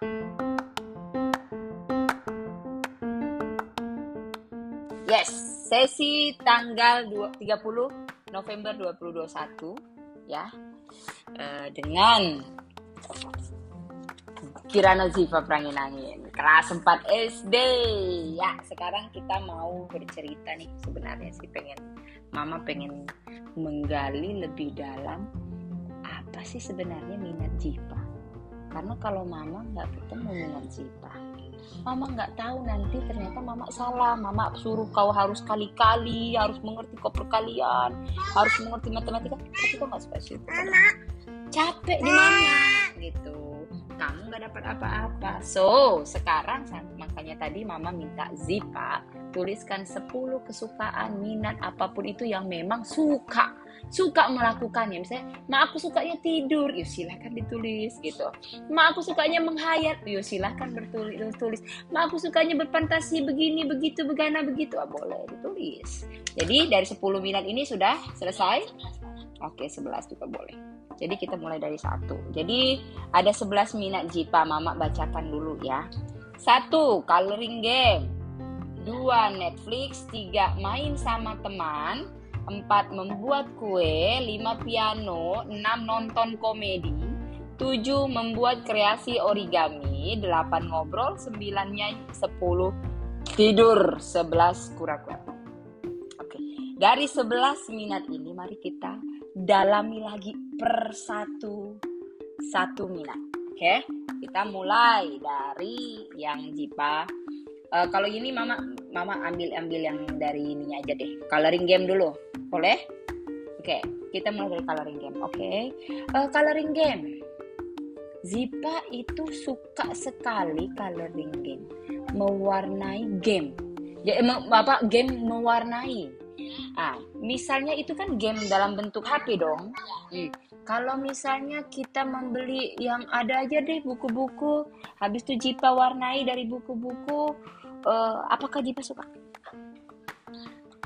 Yes, sesi tanggal 2 30 November 2021 ya. Eh, dengan Kirana Ziva Pranginangin kelas 4 SD. Ya, sekarang kita mau bercerita nih sebenarnya sih pengen Mama pengen menggali lebih dalam apa sih sebenarnya minat Ziva. Karena kalau Mama nggak ketemu minat Ziva, Mama nggak tahu nanti ternyata Mama salah. Mama suruh kau harus kali-kali, harus mengerti kau perkalian, harus mengerti matematika, tapi kau nggak suka situ. Capek di mana? Gitu. Kamu nggak dapat apa-apa. So, sekarang makanya tadi Mama minta Zipa tuliskan 10 kesukaan, minat apa pun itu yang memang suka. Suka melakukannya. Misalnya ma aku sukanya tidur. Yuk silahkan ditulis gitu. Ma aku sukanya menghayat. Yuk silahkan bertulis. Tulis ma aku sukanya berfantasi begini begitu begana begitu. Ah, boleh ditulis. Jadi dari 10 minat ini sudah selesai? Oke 11 juga boleh. Jadi kita mulai dari satu. Jadi ada 11 minat jipa mama bacakan dulu ya. Satu coloring game dua Netflix tiga main sama teman 4 membuat kue, 5 piano, 6 nonton komedi, 7 membuat kreasi origami, 8 ngobrol, 9 nyanyi, 10 tidur, 11 kura-kura. Oke, dari 11 minat ini mari kita dalami lagi per satu satu minat. Oke, kita mulai dari yang Jipa. Uh, kalau ini mama mama ambil ambil yang dari ininya aja deh. Coloring game dulu. Boleh? Oke, okay, kita mulai dari coloring game. Oke, okay. uh, eh, coloring game. Zipa itu suka sekali coloring game, mewarnai game. Ya, apa game mewarnai. Ah, misalnya itu kan game dalam bentuk HP dong. Hmm. Kalau misalnya kita membeli yang ada aja deh buku-buku, habis itu Jipa warnai dari buku-buku, uh, apakah Jipa suka?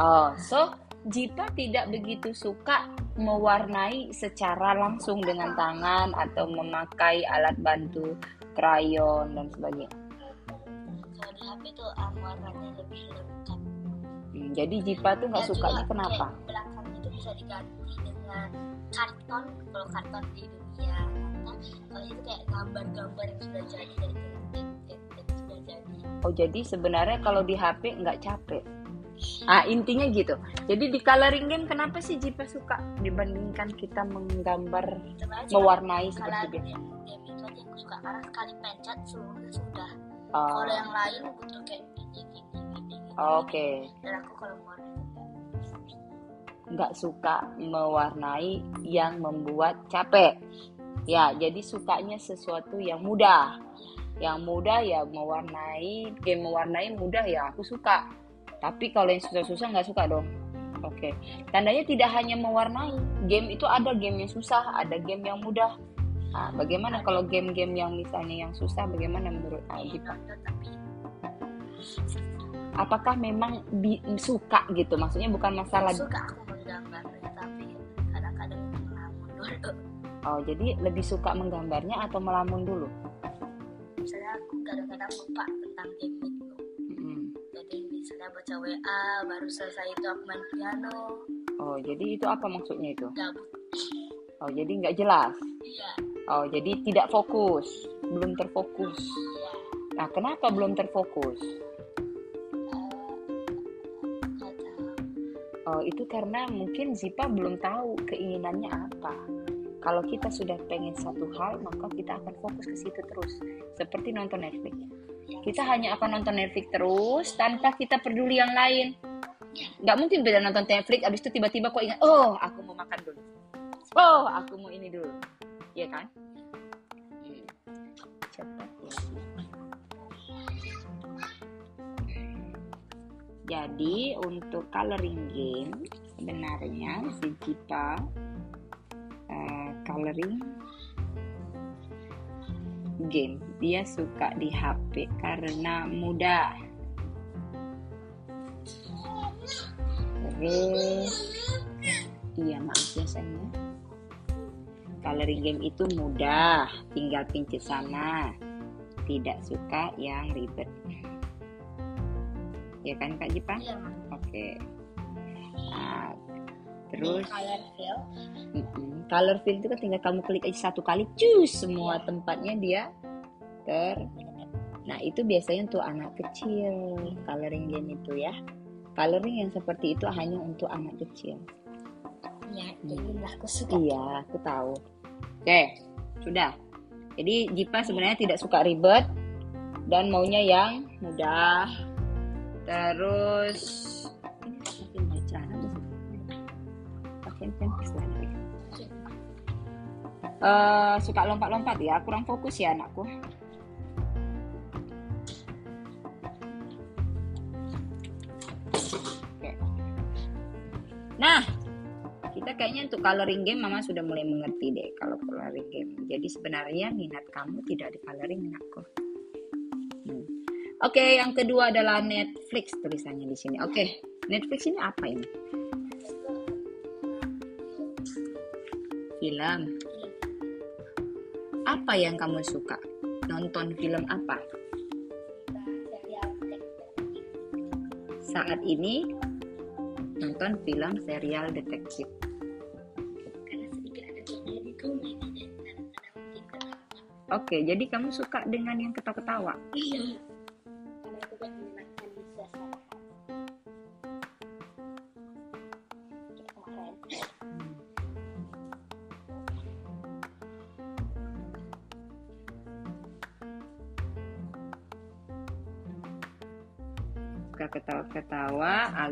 Oh, so Jipa tidak begitu suka mewarnai secara langsung dengan tangan atau memakai alat bantu krayon dan sebagainya. Kalau di HP tuh um, warnanya lebih lengkap. Hmm, jadi Jipa tuh nggak sukanya kenapa? Belakangnya itu bisa diganti dengan karton kalau karton di dunia. Kalau itu kayak gambar-gambar yang sudah jadi dari. Oh jadi sebenarnya kalau di HP nggak capek? Ah intinya gitu. Jadi di coloring game kenapa sih Jipa suka dibandingkan kita menggambar, mewarnai seperti biasa? Game itu aja aku suka karena sekali pencet seluruhnya sudah. Oh. Kalau yang lain butuh kayak gini gini gini. Oke. Okay. Dan aku kalau mewarnai nggak suka mewarnai yang membuat capek. Ya, jadi sukanya sesuatu yang mudah. Yang mudah ya mewarnai, game mewarnai mudah ya aku suka tapi kalau yang susah-susah nggak suka dong. Oke. Okay. Tandanya tidak hanya mewarnai. Game itu ada game yang susah, ada game yang mudah. Nah, bagaimana kalau game-game yang misalnya yang susah, bagaimana menurut Aldipa? Apakah memang bi suka gitu? Maksudnya bukan masalah. Suka aku menggambarnya, tapi kadang-kadang melamun dulu. Oh, jadi lebih suka menggambarnya atau melamun dulu? Misalnya aku kadang-kadang lupa tentang game itu. Jadi misalnya baca WA baru selesai itu aku main piano. Oh jadi itu apa maksudnya itu? Gabut oh jadi nggak jelas? Iya. Oh jadi tidak fokus? Belum terfokus? Iya. nah kenapa belum terfokus? Uh, oh itu karena mungkin Zipa belum tahu keinginannya apa kalau kita sudah pengen satu hal maka kita akan fokus ke situ terus. Seperti nonton Netflix. Kita hanya akan nonton Netflix terus tanpa kita peduli yang lain. Nggak mungkin beda nonton Netflix abis itu tiba-tiba kok ingat oh aku mau makan dulu. Oh aku mau ini dulu. Iya kan? Cepat ya jadi untuk coloring game sebenarnya si Cipa coloring game. Dia suka di HP karena mudah. Terus, iya maaf ya sayangnya. Coloring game itu mudah, tinggal pincet sana. tidak suka yang ribet. Ya kan Kak Jipa? Iya. Oke. Nah, terus. Color fill itu kan tinggal kamu klik aja satu kali, cus semua tempatnya dia ter. Nah itu biasanya untuk anak kecil coloring game itu ya. Coloring yang seperti itu hanya untuk anak kecil. Ya, jadi aku suka. Iya, aku tahu. Oke, sudah. Jadi Jipa sebenarnya tidak suka ribet dan maunya yang mudah. Terus Eh, suka lompat-lompat ya, kurang fokus ya anakku. Nah, kita kayaknya untuk coloring game mama sudah mulai mengerti deh kalau coloring game. Jadi sebenarnya minat kamu tidak di coloring minatku Hmm. oke yang kedua adalah Netflix tulisannya di sini. Oke Netflix ini apa ini? Film apa yang kamu suka? Nonton film apa? Saat ini nonton film serial detektif. Oke jadi kamu suka dengan yang ketawa-ketawa? Iya.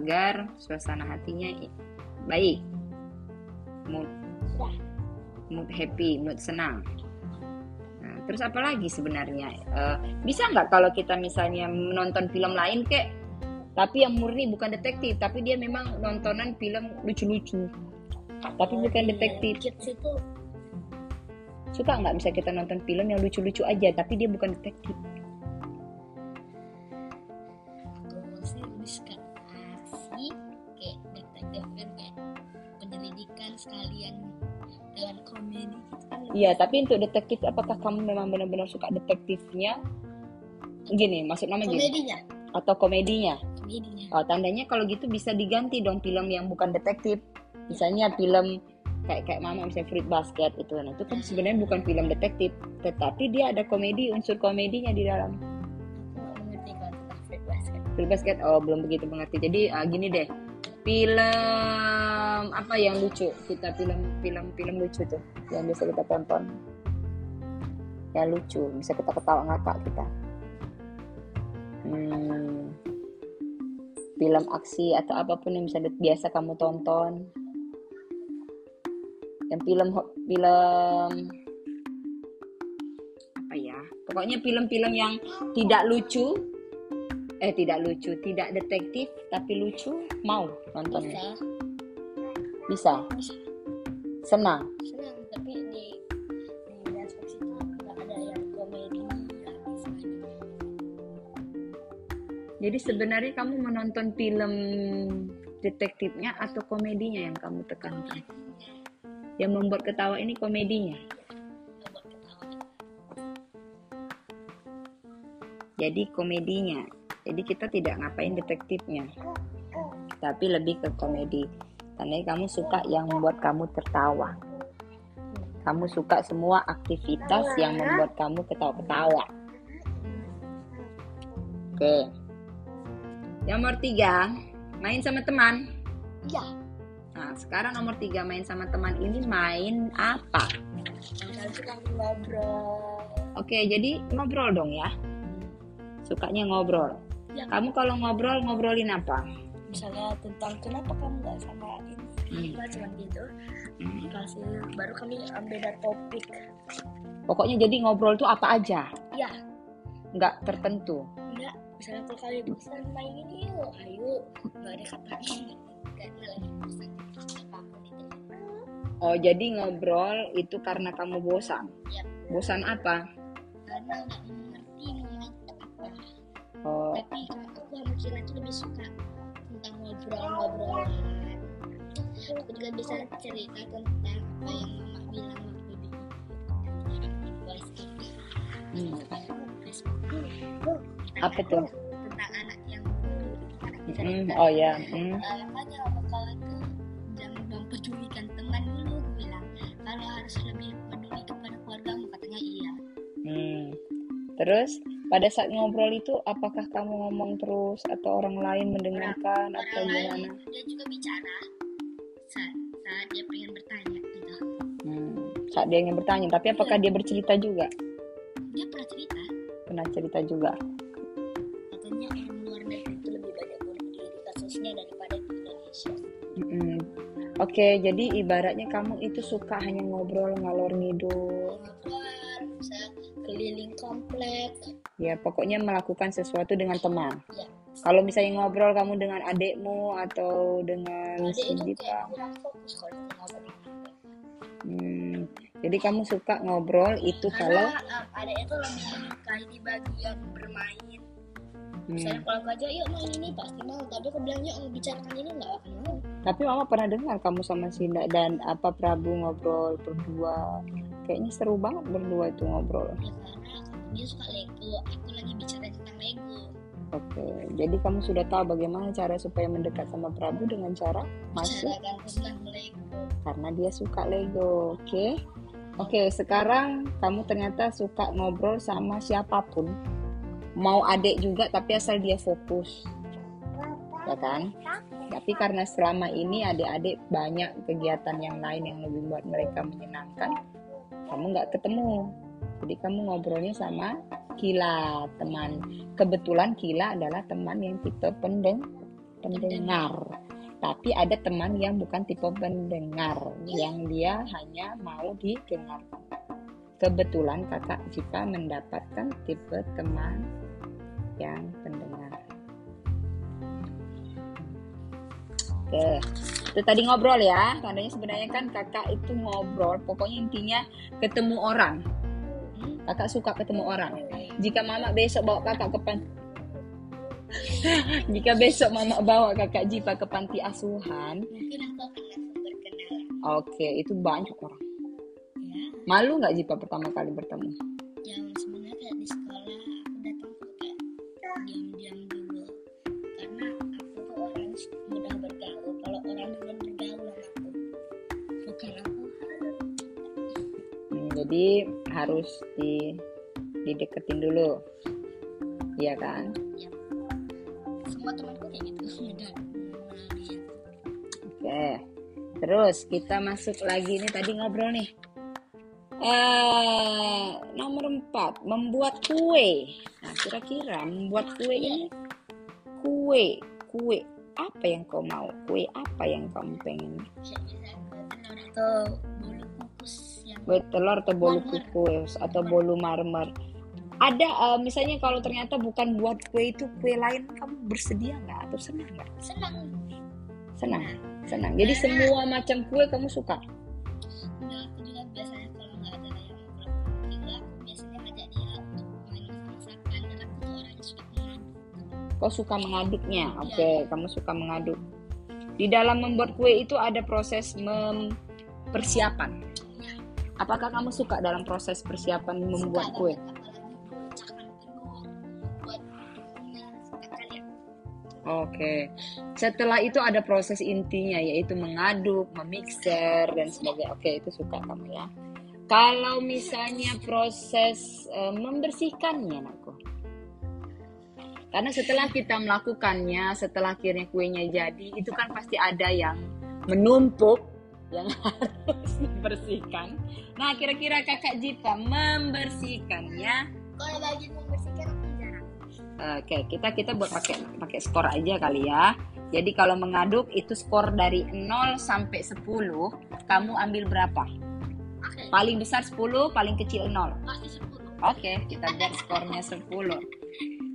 Agar suasana hatinya baik. Mood. Mood happy mood senang. Nah, terus apa lagi sebenarnya? Eh, bisa nggak kalau kita misalnya menonton film lain kek? Tapi yang murni bukan detektif tapi dia memang nontonan film lucu-lucu. Tapi bukan detektif. Kids itu suka nggak bisa kita nonton film yang lucu-lucu aja tapi dia bukan detektif Iya, tapi untuk detektif apakah kamu memang benar-benar suka detektifnya? Gini, maksud nama gini komedinya atau komedinya? komedinya Oh, tandanya kalau gitu bisa diganti dong film yang bukan detektif. Misalnya film kayak kayak Mama misalnya Fruit Basket itu kan itu kan sebenarnya bukan film detektif, tetapi dia ada komedi unsur komedinya di dalam. aku mengerti kalau tentang Fruit Basket Fruit Basket oh belum begitu mengerti. Jadi ah, gini deh. Film apa yang lucu? Kita film film film lucu tuh yang bisa kita tonton. Yang lucu, bisa kita ketawa ngakak kita. Hmm, film aksi atau apa pun yang bisa biasa kamu tonton. Yang film film apa ya? Pokoknya film-film yang tidak lucu eh tidak lucu, tidak detektif tapi lucu, mau nontonnya. bisa Bisa. bisa Senang. senang tapi di di Netflix itu nggak ada yang komedi Jadi sebenarnya kamu menonton film detektifnya atau komedinya yang kamu tekankan? Yang membuat ketawa ini komedinya. Ketawa Jadi komedinya. Jadi kita tidak ngapain detektifnya. Tapi lebih ke komedi. Karena kamu suka yang membuat kamu tertawa. Kamu suka semua aktivitas yang membuat kamu ketawa-ketawa. Oke. Yang nomor tiga, main sama teman. iya Nah, sekarang nomor tiga main sama teman ini main apa? suka ngobrol Oke, jadi ngobrol dong ya. Sukanya ngobrol. Ya. Kamu kalau ngobrol ngobrolin apa? misalnya tentang kenapa kamu nggak sama ini Hmm. Cuma gitu Hmm. kasih baru kami ambil beda topik Pokoknya jadi ngobrol tuh apa aja, ya nggak tertentu. enggak misalnya kalau kalian bosan main ini yuk ayo nggak ada kata ini karena lagi bosan Oh, jadi ngobrol itu karena kamu bosan. Ya. Bosan apa? karena nggak Oh, tapi aku sama Kira itu lebih suka tentang ngobrol-ngobrolan aku juga bisa cerita tentang apa yang mama bilang waktu di voice hmm. Apa tuh? tentang anak yang anak Hmm, cerita. oh ya. Hmm. Eh, makanya kau itu jangan mempedulikan teman dulu gue bilang kalau harus lebih peduli kepada keluargamu katanya iya Hmm. Terus pada saat ngobrol itu apakah kamu ngomong terus atau orang lain mendengarkan atau orang lain gimana? dia juga bicara saat, saat dia pengen bertanya gitu Hmm. Saat dia ingin bertanya, tapi apakah dia bercerita juga? dia pernah cerita Pernah cerita juga. katanya orang luar negeri itu lebih banyak bunuh diri kasusnya daripada di Indonesia Mm-mm. Oke, jadi ibaratnya kamu itu suka hanya ngobrol ngalor ngidul. ngobrol bisa keliling komplek Ya, pokoknya melakukan sesuatu dengan teman. ya. Kalau misalnya ngobrol kamu dengan adekmu atau dengan ada si itu Dipa, kayak kurang fokus kalau kita ngobrol hmm, jadi kamu suka ngobrol itu kalau karena um, adanya tuh lebih menyukai di bagian bermain. Hmm, misalnya kalau aku aja yuk main ini pasti mau tapi aku bilang yuk bicarakan ini nggak akan mau tapi mama pernah dengar kamu sama Sinda dan apa Prabu ngobrol berdua. Kayaknya seru banget berdua itu ngobrol. ya karena dia suka Lego aku lagi bicara tentang Lego Oke, jadi kamu sudah tahu bagaimana cara supaya mendekat sama Prabu dengan cara masuk karena dia suka Lego. Oke. Oke, sekarang kamu ternyata suka ngobrol sama siapa pun. Mau adik juga tapi asal dia fokus. Ya kan? Tapi karena selama ini adik-adik banyak kegiatan yang lain yang lebih buat mereka menyenangkan, kamu nggak ketemu. Jadi kamu ngobrolnya sama Kila, teman. Kebetulan Kila adalah teman yang tipe pendeng pendengar. Tapi ada teman yang bukan tipe pendengar, yang dia hanya mau didengarkan. Kebetulan kakak Jipa mendapatkan tipe teman yang pendengar. Oke, itu tadi ngobrol ya. Tandanya sebenarnya kan kakak itu ngobrol. Pokoknya intinya ketemu orang. Kakak suka ketemu orang. Jika mama besok bawa kakak ke pan Jika besok mama bawa kakak Jipa ke panti asuhan, mungkin aku akan langsung berkenalan oke itu banyak orang. ya Malu nggak Jipa pertama kali bertemu? yang sebenarnya kayak di sekolah aku datang tuh kayak diam-diam dulu karena aku tuh orang mudah bergaul kalau orang duluan bergaul aku bukan aku Hmm, jadi harus di dideketin dulu, iya kan? semua temanku kayak gitu dia Oke, terus kita masuk lagi nih tadi ngobrol nih. Eh nomor empat membuat kue. Nah kira-kira membuat kue ini kue kue apa yang kau mau? Kue apa yang kamu pengen? Kue telur atau bolu kukus atau bolu marmer? Ada eh, misalnya kalau ternyata bukan buat kue itu kue lain kamu bersedia nggak atau senang nggak? senang Senang, senang. Jadi semua macam kue kamu suka? Enggak, aku juga biasanya kalau nggak ada yang melakukan juga aku biasanya dia untuk main masak-masakan dan aku tuh orangnya suka mengaduk Kau suka mengaduknya, oke. Kamu suka mengaduk. Di dalam membuat kue itu ada proses mem- persiapan. ya Apakah kamu suka dalam proses persiapan membuat suka kue? Oke. Setelah itu ada proses intinya yaitu mengaduk, memixer dan sebagainya. Oke, itu suka kamu ya. Kalau misalnya proses eh, membersihkannya, anakku. Karena setelah kita melakukannya, setelah akhirnya kuenya jadi, itu kan pasti ada yang menumpuk yang harus dibersihkan. Nah, kira-kira kakak Jipa membersihkannya kalau bagian membersihkan jarang Oke, kita kita buat pakai pakai skor aja kali ya. Jadi kalau mengaduk itu skor dari 0 sampai 10, kamu ambil berapa? oke Paling besar 10, paling kecil 0. pasti 10 Oke, kita buat skornya 10.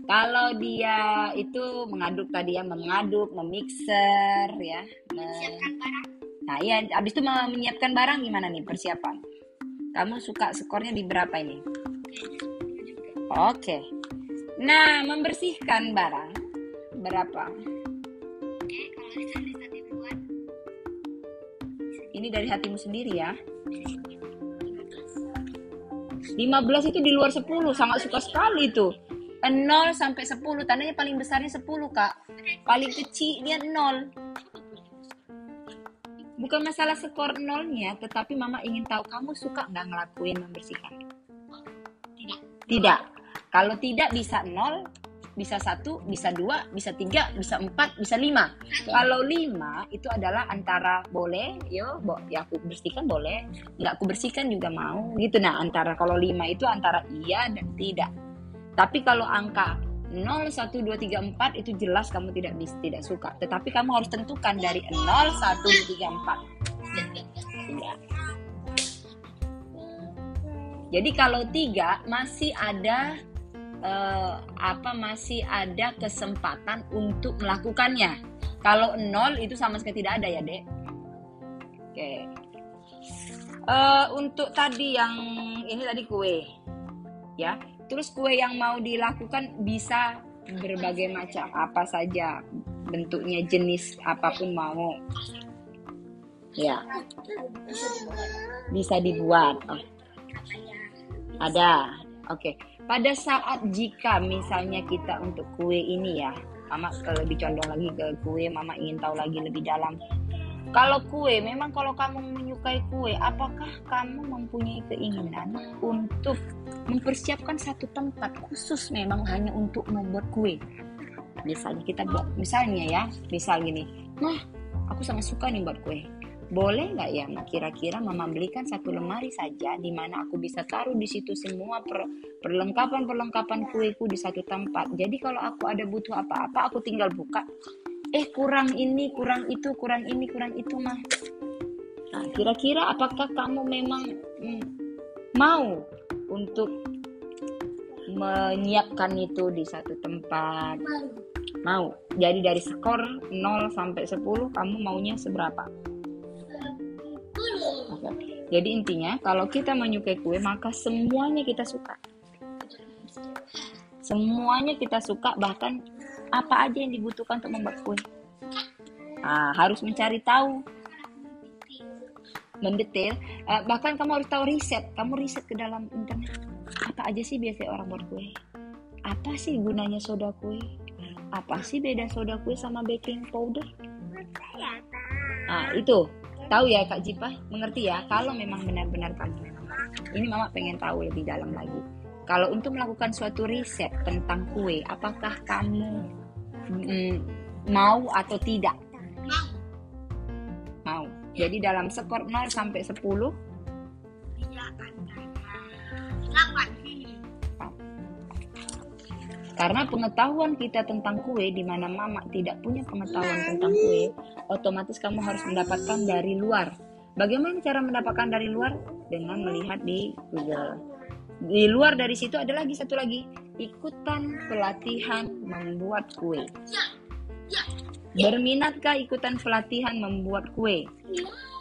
Kalau dia itu mengaduk tadi ya, mengaduk, memixer ya. me- siapkan barang Nah, iya, habis itu menyiapkan barang gimana nih persiapan? Kamu suka skornya di berapa ini? kayaknya 10 juga Oke. Nah, membersihkan barang berapa? Ini dari hatimu sendiri ya. 15 15 itu di luar 10, sangat suka sekali itu. 0 sampai 10 tandanya paling besarnya 10 kak paling kecilnya 0 bukan masalah skor nolnya tetapi mama ingin tahu kamu suka nggak ngelakuin membersihkan? Tidak. tidak. Kalau tidak bisa 0 bisa satu bisa dua bisa tiga bisa empat bisa lima. Kalau lima itu adalah antara boleh yo bo, ya aku bersihkan boleh. Nggak aku bersihkan juga mau. Gitu nah antara kalau lima itu antara iya dan tidak. Tapi kalau angka 0, 1, 2, 3, 4 itu jelas kamu tidak bisa tidak suka. Tetapi kamu harus tentukan dari 0, 1, 2, 3, 4. Iya. Jadi kalau tiga masih ada eh, apa masih ada kesempatan untuk melakukannya. Kalau nol itu sama sekali tidak ada ya, Dek. Oke. Eh, untuk tadi yang ini tadi kue. Ya. Terus kue yang mau dilakukan bisa berbagai macam, apa saja bentuknya, jenis apa pun mau. Ya, bisa dibuat. Oh, ada. Oke. Pada saat jika misalnya kita untuk kue ini ya, Mama lebih condong lagi ke kue, Mama ingin tahu lagi lebih dalam. Kalau kue, memang kalau kamu menyukai kue, apakah kamu mempunyai keinginan untuk mempersiapkan satu tempat khusus memang hanya untuk membuat kue? Misalnya kita buat, misalnya ya, misal gini, Mah, aku sangat suka nih buat kue. Boleh nggak ya, Ma, kira-kira Mama belikan satu lemari saja di mana aku bisa taruh di situ semua per- perlengkapan-perlengkapan kueku di satu tempat. Jadi kalau aku ada butuh apa-apa, aku tinggal buka. Eh kurang ini, kurang itu, kurang ini, kurang itu mah. Nah, kira-kira apakah kamu memang mm, mau untuk menyiapkan itu di satu tempat? Mau. Jadi dari skor 0 sampai 10 kamu maunya seberapa? Oke. Jadi intinya kalau kita menyukai kue maka semuanya kita suka. Semuanya kita suka bahkan apa aja yang dibutuhkan untuk membuat kue. Nah, harus mencari tahu, mendetail. Eh, bahkan kamu harus tahu riset. Kamu riset ke dalam internet. Apa aja sih biasanya orang buat kue? Apa sih gunanya soda kue? Apa sih beda soda kue sama baking powder? Nah, itu. Tahu ya Kak Jipa? Mengerti ya? Kalau memang benar-benar kamu ini Mama pengen tahu lebih dalam lagi. Kalau untuk melakukan suatu riset tentang kue, apakah kamu mm, mau atau tidak? mau Mau. Jadi dalam skor 0 sampai 10, tidak antara delapan sini karena pengetahuan kita tentang kue di mana Mama tidak punya pengetahuan tentang kue, otomatis kamu harus mendapatkan dari luar. Bagaimana cara mendapatkan dari luar? Dengan melihat di Google. Di luar dari situ ada lagi satu lagi, ikutan pelatihan membuat kue. Berminatkah ikutan pelatihan membuat kue?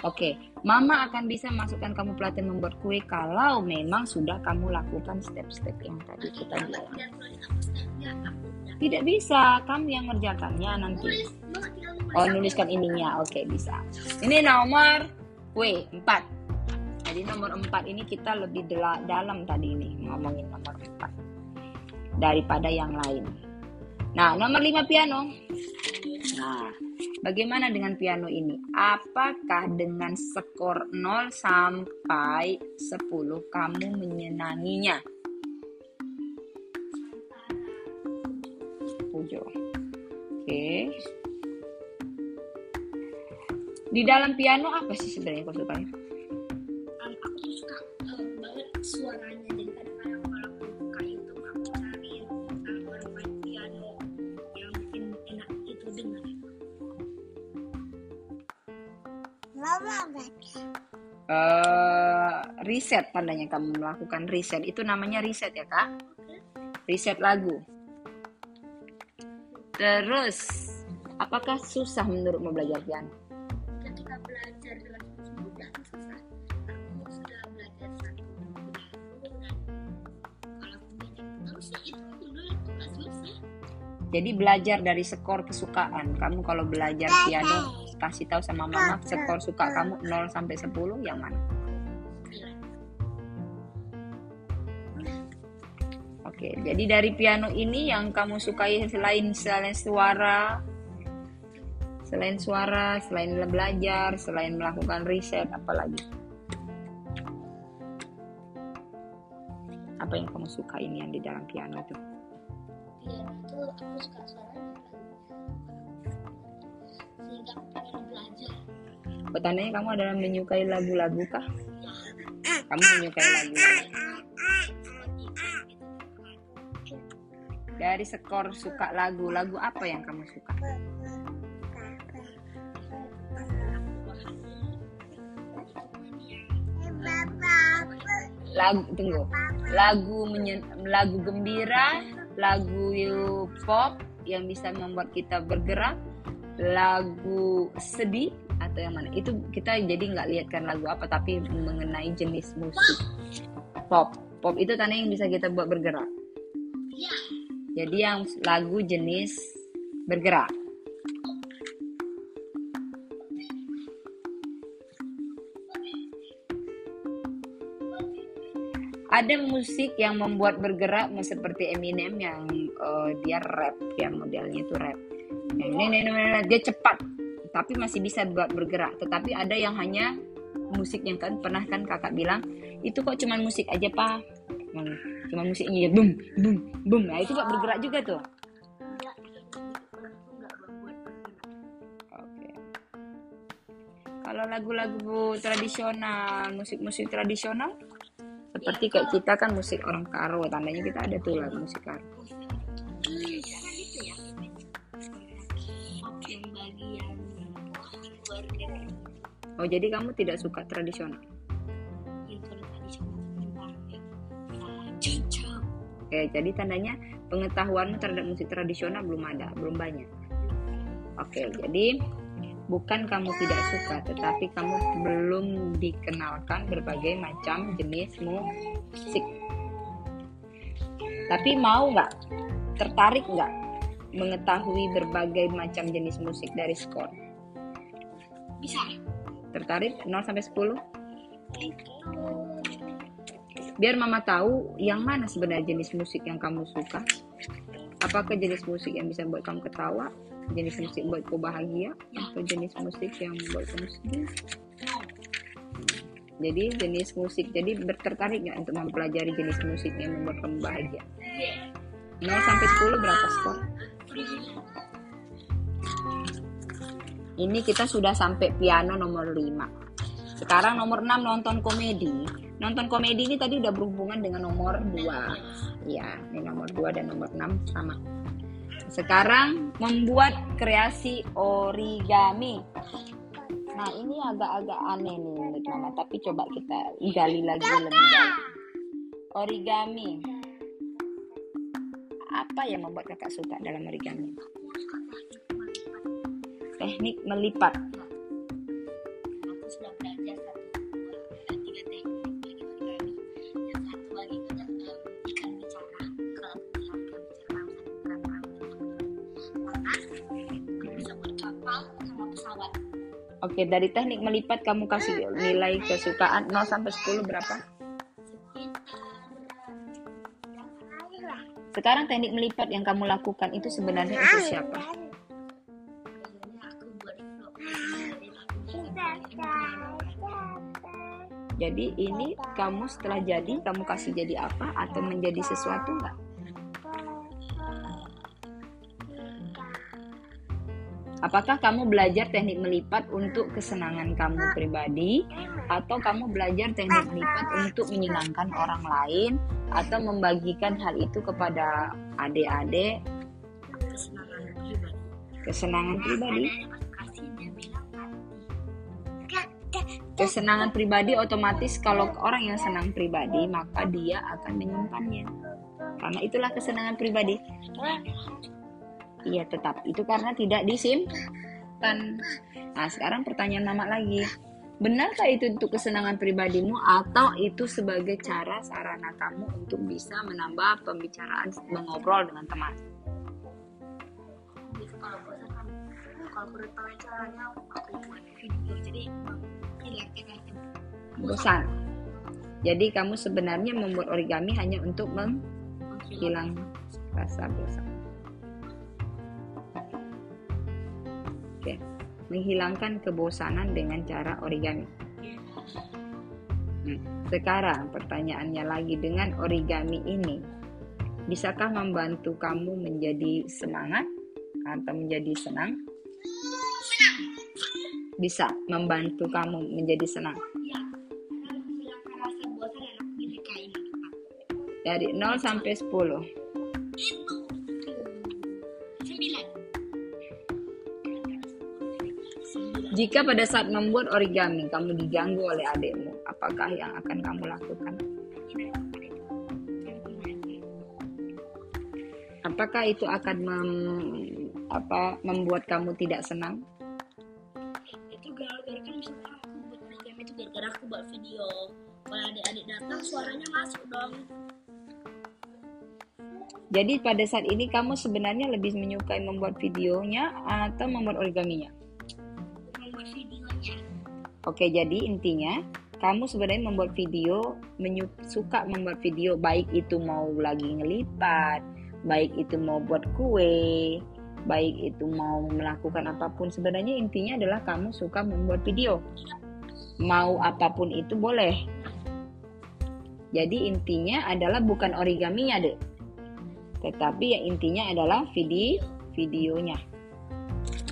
Oke, Mama akan bisa masukkan kamu pelatihan membuat kue kalau memang sudah kamu lakukan step-step yang tadi kita bilang. Tidak bisa, kamu yang ngerjakannya nanti. Oh, nuliskan ininya. Oke, bisa. Ini nomor kue 4. Jadi nomor 4 ini kita lebih dalam tadi ini ngomongin nomor 4 daripada yang lain. Nah, nomor 5 piano. Nah, bagaimana dengan piano ini? Apakah dengan skor 0 sampai 10 kamu menyenanginya? 7. Oke. Di dalam piano apa sih sebenarnya kau suka? Eh riset tandanya kamu melakukan riset. Itu namanya riset ya, Kak? Riset lagu. Terus, apakah susah menurutmu belajar piano? ketika belajar dengan mudah susah aku sudah belajar satu bulan dan kalau kemudian harusnya itu dulu itu nggak susah Jadi belajar dari skor kesukaan. Kamu kalau belajar piano kasih tahu sama mama skor suka kamu 0 sampai 10 yang mana? Oke, jadi dari piano ini yang kamu sukai selain selain suara, selain suara, selain belajar, selain melakukan riset, apa lagi? Apa yang kamu suka ini yang di dalam piano itu? piano itu aku suka suaranya sehingga belajar Pertanyaannya kamu adalah menyukai lagu-lagu kah? Kamu menyukai lagu? Dari skor suka lagu, lagu apa yang kamu suka? Lagu tunggu. Lagu menyen, lagu gembira, lagu pop yang bisa membuat kita bergerak, lagu sedih atau yang mana? Itu kita jadi nggak lihat kan lagu apa, tapi mengenai jenis musik pop. Pop itu tanda yang bisa kita buat bergerak. ya Jadi yang lagu jenis bergerak. Ada musik yang membuat bergerak seperti Eminem yang eh, dia rap, yang modelnya itu rap. Ini, dia cepat, tapi masih bisa buat bergerak. Tetapi ada yang hanya musik yang kan pernah kan kakak bilang itu kok cuman musik aja pak, cuman musiknya ya boom, boom, boom. Nah itu buat bergerak juga tuh. Oke. Kalau lagu-lagu tradisional, musik-musik tradisional, seperti kayak kita kan musik orang Karo, tandanya kita ada tuh lagu musik Karo. Oh jadi kamu tidak suka tradisional? cocok Oke, jadi tandanya pengetahuanmu terhadap musik tradisional belum ada, belum banyak. Oke, jadi bukan kamu tidak suka, tetapi kamu belum dikenalkan berbagai macam jenis musik. Tapi mau nggak, tertarik nggak mengetahui berbagai macam jenis musik dari skor? bisa Tertarik 0 sampai 10? itu Biar mama tahu yang mana sebenarnya jenis musik yang kamu suka. Apakah jenis musik yang bisa buat kamu ketawa, jenis musik buat kamu bahagia, atau jenis musik yang buat kamu sedih? Jadi jenis musik, jadi bertertarik nggak untuk mempelajari jenis musik yang membuat kamu bahagia? 0 sampai 10 berapa skor? Ini kita sudah sampai piano nomor 5. Sekarang nomor 6 nonton komedi. Nonton komedi ini tadi udah berhubungan dengan nomor 2. Ya, ini nomor 2 dan nomor 6 sama. Sekarang membuat kreasi origami. Nah, ini agak-agak aneh nih menurut Mama, tapi coba kita gali lagi lebih dalam. Origami. Apa yang membuat kakak suka dalam origami? Teknik melipat. aku sudah belajar satu dua tiga teknik bagi origami yang satu lagi itu adalah ikan bicara kalau ikan bicara berapa karena bisa buat kapal sama pesawat Oke, dari teknik melipat kamu kasih nilai kesukaan 0 sampai 10 berapa? Sekarang teknik melipat yang kamu lakukan itu sebenarnya untuk siapa? Jadi ini kamu setelah jadi kamu kasih jadi apa atau menjadi sesuatu nggak? Apakah kamu belajar teknik melipat untuk kesenangan kamu pribadi atau kamu belajar teknik melipat untuk menyenangkan orang lain atau membagikan hal itu kepada adik-adik kesenangan pribadi kesenangan pribadi? Kesenangan pribadi otomatis kalau orang yang senang pribadi maka dia akan menyimpannya. Karena itulah kesenangan pribadi. Iya tetap itu karena tidak disimpan. Nah sekarang pertanyaan mama lagi. Benarkah itu untuk kesenangan pribadimu atau itu sebagai cara sarana kamu untuk bisa menambah pembicaraan mengobrol dengan teman? kalau jadi Bosan. Jadi kamu sebenarnya membuat origami hanya untuk meng- hilang rasa bosan. Menghilangkan kebosanan dengan cara origami. Hmm. Sekarang pertanyaannya lagi dengan origami ini, bisakah membantu kamu menjadi semangat atau menjadi senang? Bisa membantu kamu menjadi senang. Ya, ini. Dari 0 sampai 10. Itu sembilan. Sembilan. Jika pada saat membuat origami kamu diganggu oleh adikmu, apakah yang akan kamu lakukan? Apakah itu akan mem- apa membuat kamu tidak senang? Gara-gara aku buat video kalau adik-adik datang suaranya masuk dong Jadi pada saat ini kamu sebenarnya lebih menyukai membuat videonya atau membuat origaminya? membuat videonya Oke, jadi intinya kamu sebenarnya membuat video, suka membuat video, baik itu mau lagi ngelipat, baik itu mau buat kue, baik itu mau melakukan apa pun. Sebenarnya intinya adalah kamu suka membuat video. Mau apa pun itu boleh. Jadi intinya adalah bukan origaminya, Dek. Tetapi yang intinya adalah video videonya.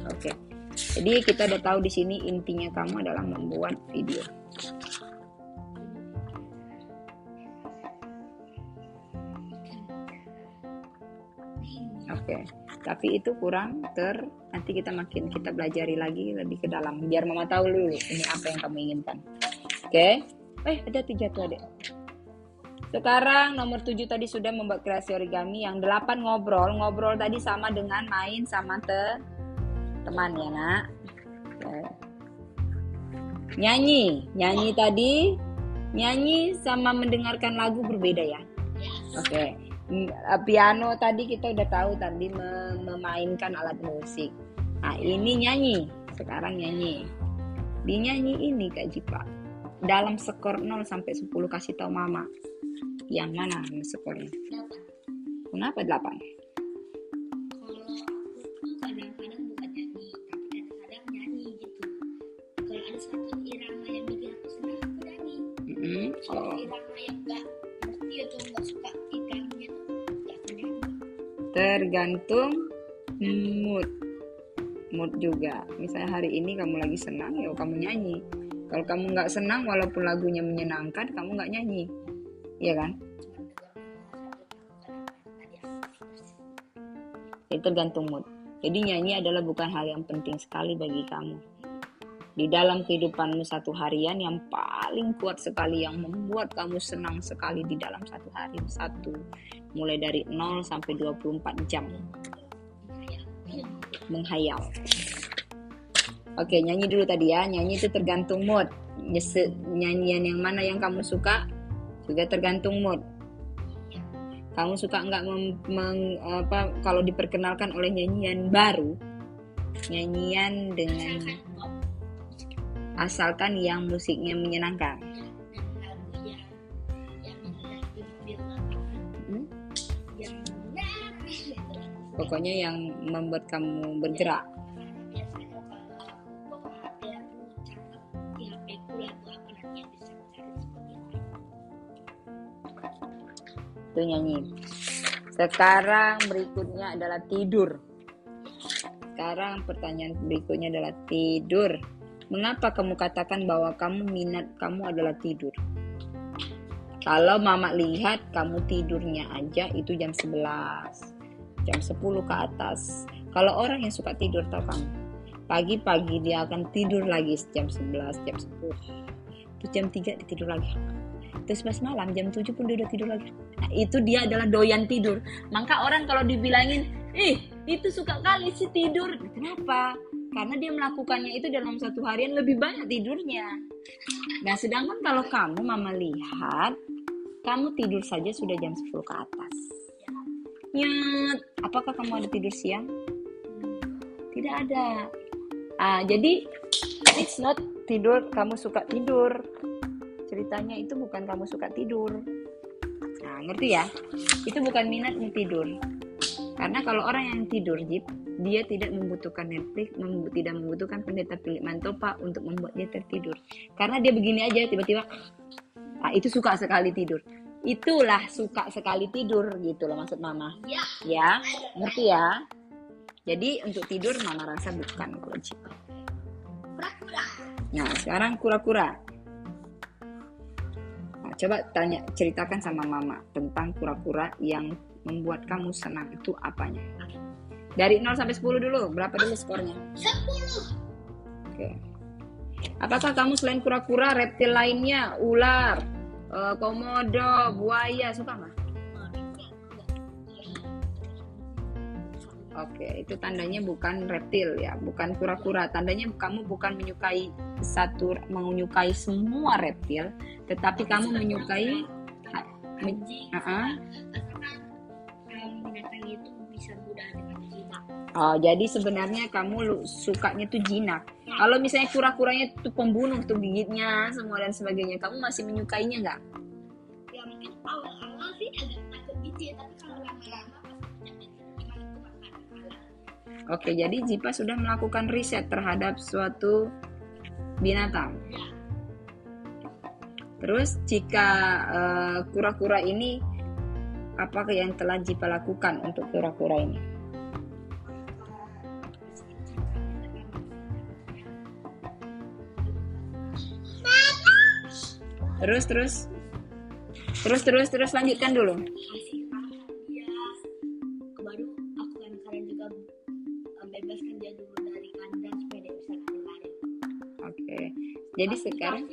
Oke. Jadi kita udah tahu di sini intinya kamu adalah membuat video. Oke, tapi itu kurang ter nanti kita makin kita belajari lagi lebih ke dalam biar mama tahu dulu ini apa yang kamu inginkan. Oke, eh ada tiga tuh adek. Sekarang nomor tujuh tadi sudah membuat kreasi origami, yang delapan ngobrol. Ngobrol tadi sama dengan main sama te teman ya nak. Oke. Nyanyi, nyanyi tadi nyanyi sama mendengarkan lagu berbeda ya. Oke. Eh, Piano tadi kita udah tahu tadi me- memainkan alat musik. Nah, ini nyanyi. Sekarang nyanyi. Di nyanyi ini Kak Jipa. Dalam skor 0 sampai 10 kasih tahu Mama. Yang mana skornya? Kenapa 8? Tergantung mood. Mood juga. Misalnya hari ini kamu lagi senang, ya kamu nyanyi. Kalau kamu nggak senang, walaupun lagunya menyenangkan, kamu nggak nyanyi. Iya kan? Itu tergantung mood. Jadi nyanyi adalah bukan hal yang penting sekali bagi kamu. Di dalam kehidupanmu satu harian yang paling kuat sekali yang membuat kamu senang sekali di dalam satu hari satu mulai dari 0 sampai 24 jam menghayal. Oke, nyanyi dulu tadi ya. Nyanyi itu tergantung mood. Nyanyian yang mana yang kamu suka juga tergantung mood. Kamu suka nggak apa kalau diperkenalkan oleh nyanyian baru, nyanyian dengan asalkan yang musiknya menyenangkan. Hmm? Pokoknya yang membuat kamu bergerak. Itu nyanyi. Sekarang berikutnya adalah tidur. Sekarang pertanyaan berikutnya adalah tidur. Mengapa kamu katakan bahwa kamu minat kamu adalah tidur? Kalau mama lihat kamu tidurnya aja itu jam 11, jam 10 ke atas. Kalau orang yang suka tidur tau kamu, pagi-pagi dia akan tidur lagi jam 11, jam 10. Terus jam 3 dia tidur lagi. Terus pas malam jam 7 pun dia udah tidur lagi. Nah, itu dia adalah doyan tidur. Maka orang kalau dibilangin, ih itu suka kali sih tidur. Kenapa? Karena dia melakukannya itu dalam satu harian lebih banyak tidurnya. Nah sedangkan kalau kamu mama lihat, kamu tidur saja sudah jam 10 ke atas. Nyet, apakah kamu ada tidur siang? Tidak ada. Ah, jadi it's not tidur kamu suka tidur. Ceritanya itu bukan kamu suka tidur. Nah, ngerti ya? Itu bukan minat tidur. Karena kalau orang yang tidur, Jip, dia tidak membutuhkan Netflix, mem tidak membutuhkan pendeta Philip Mantopa untuk membuat dia tertidur. Karena dia begini aja tiba-tiba, ah, itu suka sekali tidur. Itulah suka sekali tidur gitu loh maksud mama. Ya. Ya, ngerti ya? Jadi untuk tidur mama rasa bukan. Pura-pura. Nah, sekarang kura-kura. Nah, coba tanya, ceritakan sama mama tentang kura-kura yang membuat kamu senang itu apanya? Dari 0 sampai 10 dulu, berapa dulu skornya? Sepuluh. Oke. Apakah kamu selain kura-kura, reptil lainnya, ular, eh, komodo, buaya, suka nggak? Oke, itu tandanya bukan reptil ya, bukan kura-kura. Tandanya kamu bukan menyukai satu, menyukai semua reptil, tetapi kamu menyukai men- Anjing. Oh, jadi sebenarnya kamu lu- sukanya tuh jinak. Kalau misalnya kura-kuranya tuh pembunuh tuh gigitnya semua dan sebagainya, kamu masih menyukainya nggak? Ya mungkin awal-awal sih agak takut gitu ya, tapi kalau lama-lama. Oke, jadi Jipa sudah melakukan riset terhadap suatu binatang. Ya. Terus jika eh, kura-kura ini apa yang telah Jipa lakukan untuk kura-kura ini? Terus terus terus terus terus lanjutkan dulu. lari-lari Oke. Jadi sekarang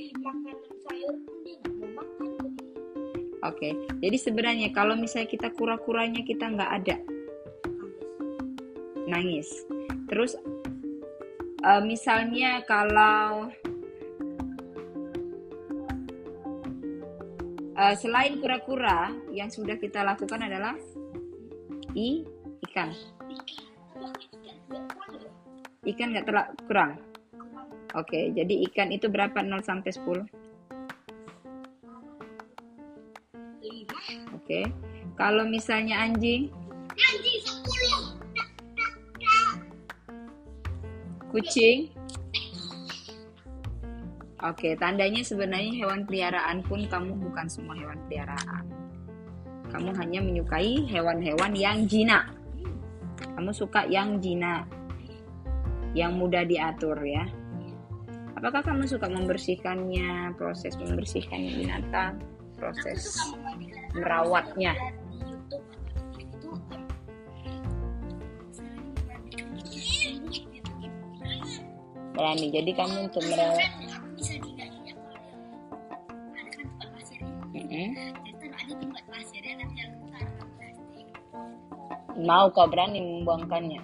oke. Jadi sebenarnya kalau misalnya kita kura-kuranya kita nggak ada, nangis. Terus eh, misalnya kalau eh, selain kura-kura yang sudah kita lakukan adalah i ikan. Ikan nggak terlalu kurang. Oke, jadi ikan itu berapa 0 sampai 10? lima Oke. Kalau misalnya anjing, kucing. Oke, tandanya sebenarnya hewan peliharaan pun kamu bukan semua hewan peliharaan. Kamu hanya menyukai hewan-hewan yang jinak. Kamu suka yang jinak. Yang mudah diatur ya. Apakah kamu suka membersihkannya, proses membersihkan binatang, proses merawatnya? Berani. Jadi kamu untuk merawat. Plastik Mau kau berani membuangkannya?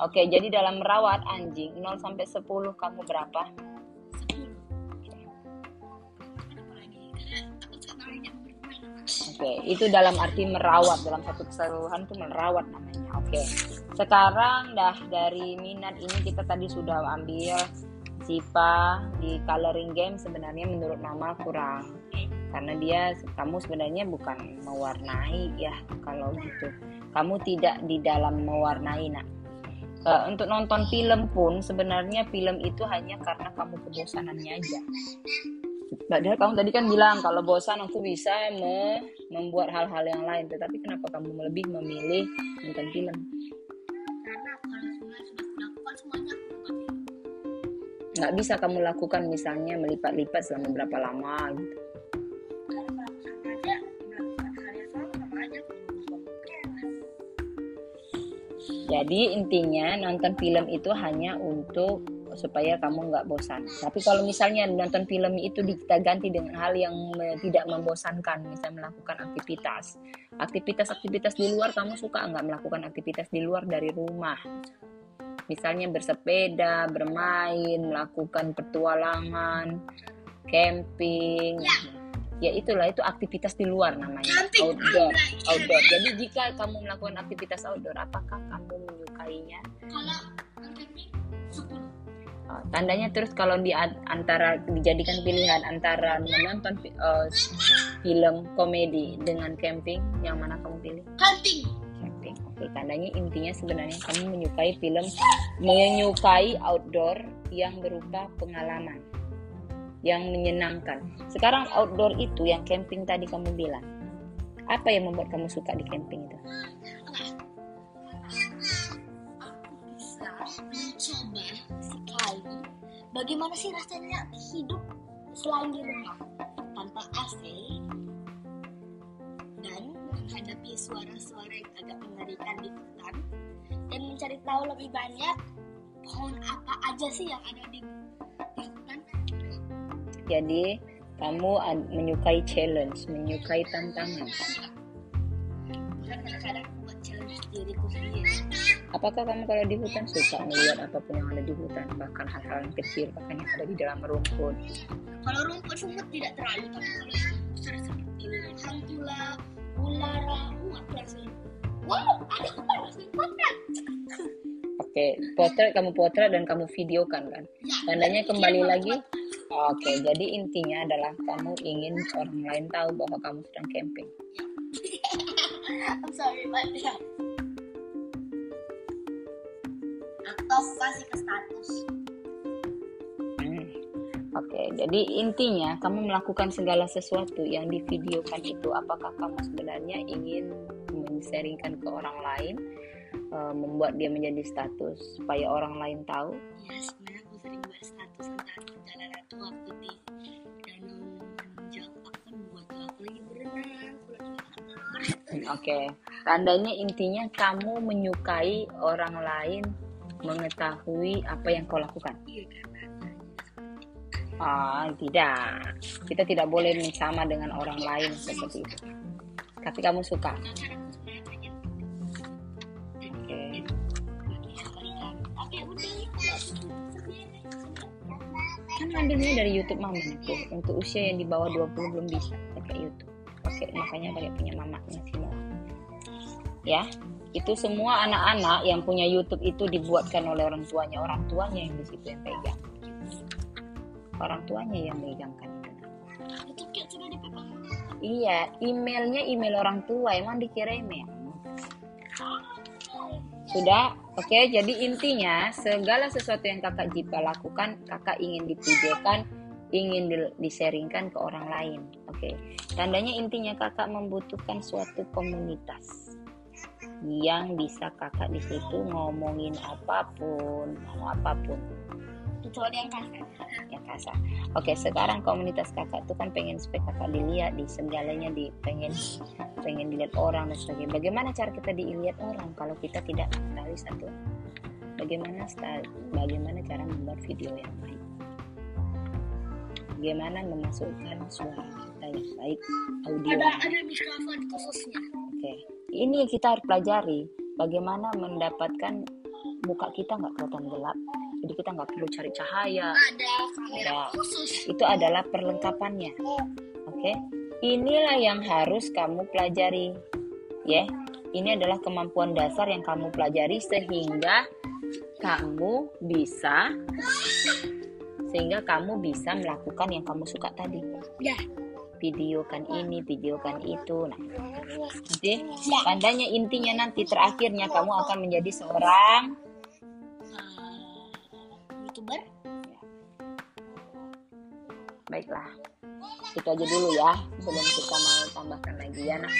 Oke, jadi dalam merawat anjing 0 sampai 10 kamu berapa? sepuluh kenapa lagi karena aku sekarang yang bermain Oke, itu dalam arti merawat dalam satu keseluruhan itu merawat namanya. Oke. Sekarang dah dari minat ini kita tadi sudah ambil Zipa di coloring game sebenarnya menurut mama kurang karena dia kamu sebenarnya bukan mewarnai ya kalau gitu. Kamu tidak di dalam mewarnai nak. Eh, untuk nonton film pun sebenarnya film itu hanya karena kamu kebosanannya aja. Padahal kamu tadi kan bilang kalau bosan aku bisa me- membuat hal-hal yang lain, tetapi kenapa kamu lebih memilih nonton film Nggak bisa kamu lakukan misalnya melipat-lipat selama berapa lama gitu. Jadi intinya nonton film itu hanya untuk supaya kamu nggak bosan. Tapi kalau misalnya nonton film itu kita ganti dengan hal yang tidak membosankan, misalnya melakukan aktivitas, aktivitas-aktivitas di luar kamu suka nggak melakukan aktivitas di luar dari rumah? Misalnya bersepeda, bermain, melakukan petualangan, camping. Ya itulah itu aktivitas di luar namanya. Camping, Outdoor, outdoor. Jadi jika kamu melakukan aktivitas outdoor, apakah kamu menyukainya? kalau Oh, tandanya terus kalau di antara dijadikan pilihan antara menonton uh, film komedi dengan camping, yang mana kamu pilih? Camping. Camping. Oke, tandanya intinya sebenarnya kamu menyukai film, menyukai outdoor yang berupa pengalaman yang menyenangkan. Sekarang outdoor itu yang camping tadi kamu bilang. Apa yang membuat kamu suka di camping itu? Bagaimana sih rasanya hidup selain di rumah tanpa AC dan menghadapi suara-suara yang agak mengerikan di hutan dan mencari tahu lebih banyak pohon apa aja sih yang ada di, Jadi kamu menyukai challenge, menyukai tantangan. Apakah kamu kalau di hutan suka melihat apa pun yang ada di hutan, bahkan hal-hal yang kecil, bahkan yang ada di dalam rumput? kalau rumput semut tidak terlalu tapi kalau yang besar seperti hantula ulara uh, aku langsung wow ada apa langsung potret Oke, potret kamu potret dan kamu videokan kan? ya, Tandanya dan kembali dia lagi. Oke, jadi intinya adalah kamu ingin orang lain tahu bahwa kamu sedang camping. I'm sorry but atau kasih ke status Hmm. Oke, jadi intinya kamu melakukan segala sesuatu yang divideokan itu, apakah kamu sebenarnya ingin men-sharingkan ke orang lain, eh, membuat dia menjadi status supaya orang lain tahu? Sering buat status tentang perjalanan waktu di danau menjauh aku kan buat aku lagi berenang aku Oke, tandanya intinya kamu menyukai orang lain mengetahui apa yang kau lakukan. iya Ah, tidak. Kita tidak boleh sama dengan orang lain seperti itu. Tapi kamu suka. aku Oke. bagi Kan ambilnya dari YouTube mama itu. Untuk usia yang di bawah 20 belum bisa pakai YouTube. Pakai makanya pakai punya mamanya sih. Ya. Itu semua anak-anak yang punya YouTube itu dibuatkan oleh orang tuanya. Orang tuanya yang di situ yang pegang. Orang tuanya yang megangkan itu. Iya, emailnya email orang tua. Emang dikira email? Sudah, oke. Jadi intinya segala sesuatu yang kakak Jipa lakukan, kakak ingin divideokan, ingin di- disaringkan ke orang lain. Oke. Tandanya intinya kakak membutuhkan suatu komunitas yang bisa kakak di situ ngomongin apa pun, mau apa pun kecuali yang kasar yang kasar. Oke, sekarang komunitas kakak tuh kan pengen supaya kakak dilihat di segalanya di pengen pengen dilihat orang dan sebagainya. Bagaimana cara kita dilihat orang kalau kita tidak mengenali satu? Bagaimana sta- bagaimana cara membuat video yang baik? Bagaimana memasukkan suara kita yang baik, audio. ada ada mikrofon khususnya Oke, ini kita harus pelajari. Bagaimana mendapatkan muka kita nggak kelihatan gelap, jadi kita nggak perlu cari cahaya, ada kamera khusus. Itu adalah perlengkapannya. Oke, inilah yang harus kamu pelajari, ya. Ini adalah kemampuan dasar yang kamu pelajari sehingga kamu bisa sehingga kamu bisa melakukan yang kamu suka tadi. ya Videokan ini, videokan itu. Nah, nanti tandanya intinya nanti terakhirnya kamu akan menjadi seorang eh, youtuber baiklah. Itu aja dulu ya, sebelum kita mau tambahkan lagi ya. Nah,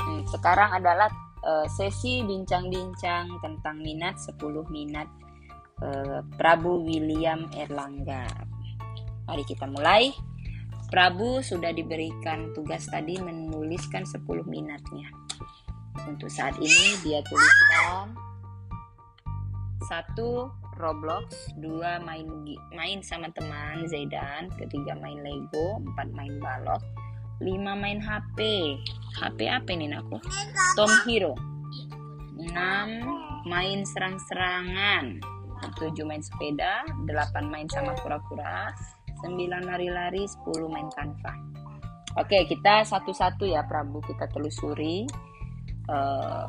Hmm, sekarang adalah eh, sesi bincang-bincang tentang minat 10 minat eh, Prabu William Erlangga. Mari kita mulai. Prabu sudah diberikan tugas tadi menuliskan 10 minatnya. Untuk saat ini dia tuliskan satu Roblox, dua main gi- main sama teman Zaidan, ketiga main Lego, empat main balok, lima main HP. HP apa ini aku? Tom Hero. Enam main serang-serangan, tujuh main sepeda, delapan main sama kura-kura, sembilan lari-lari, sepuluh main kanva. Oke, kita satu-satu ya Prabu kita telusuri eh,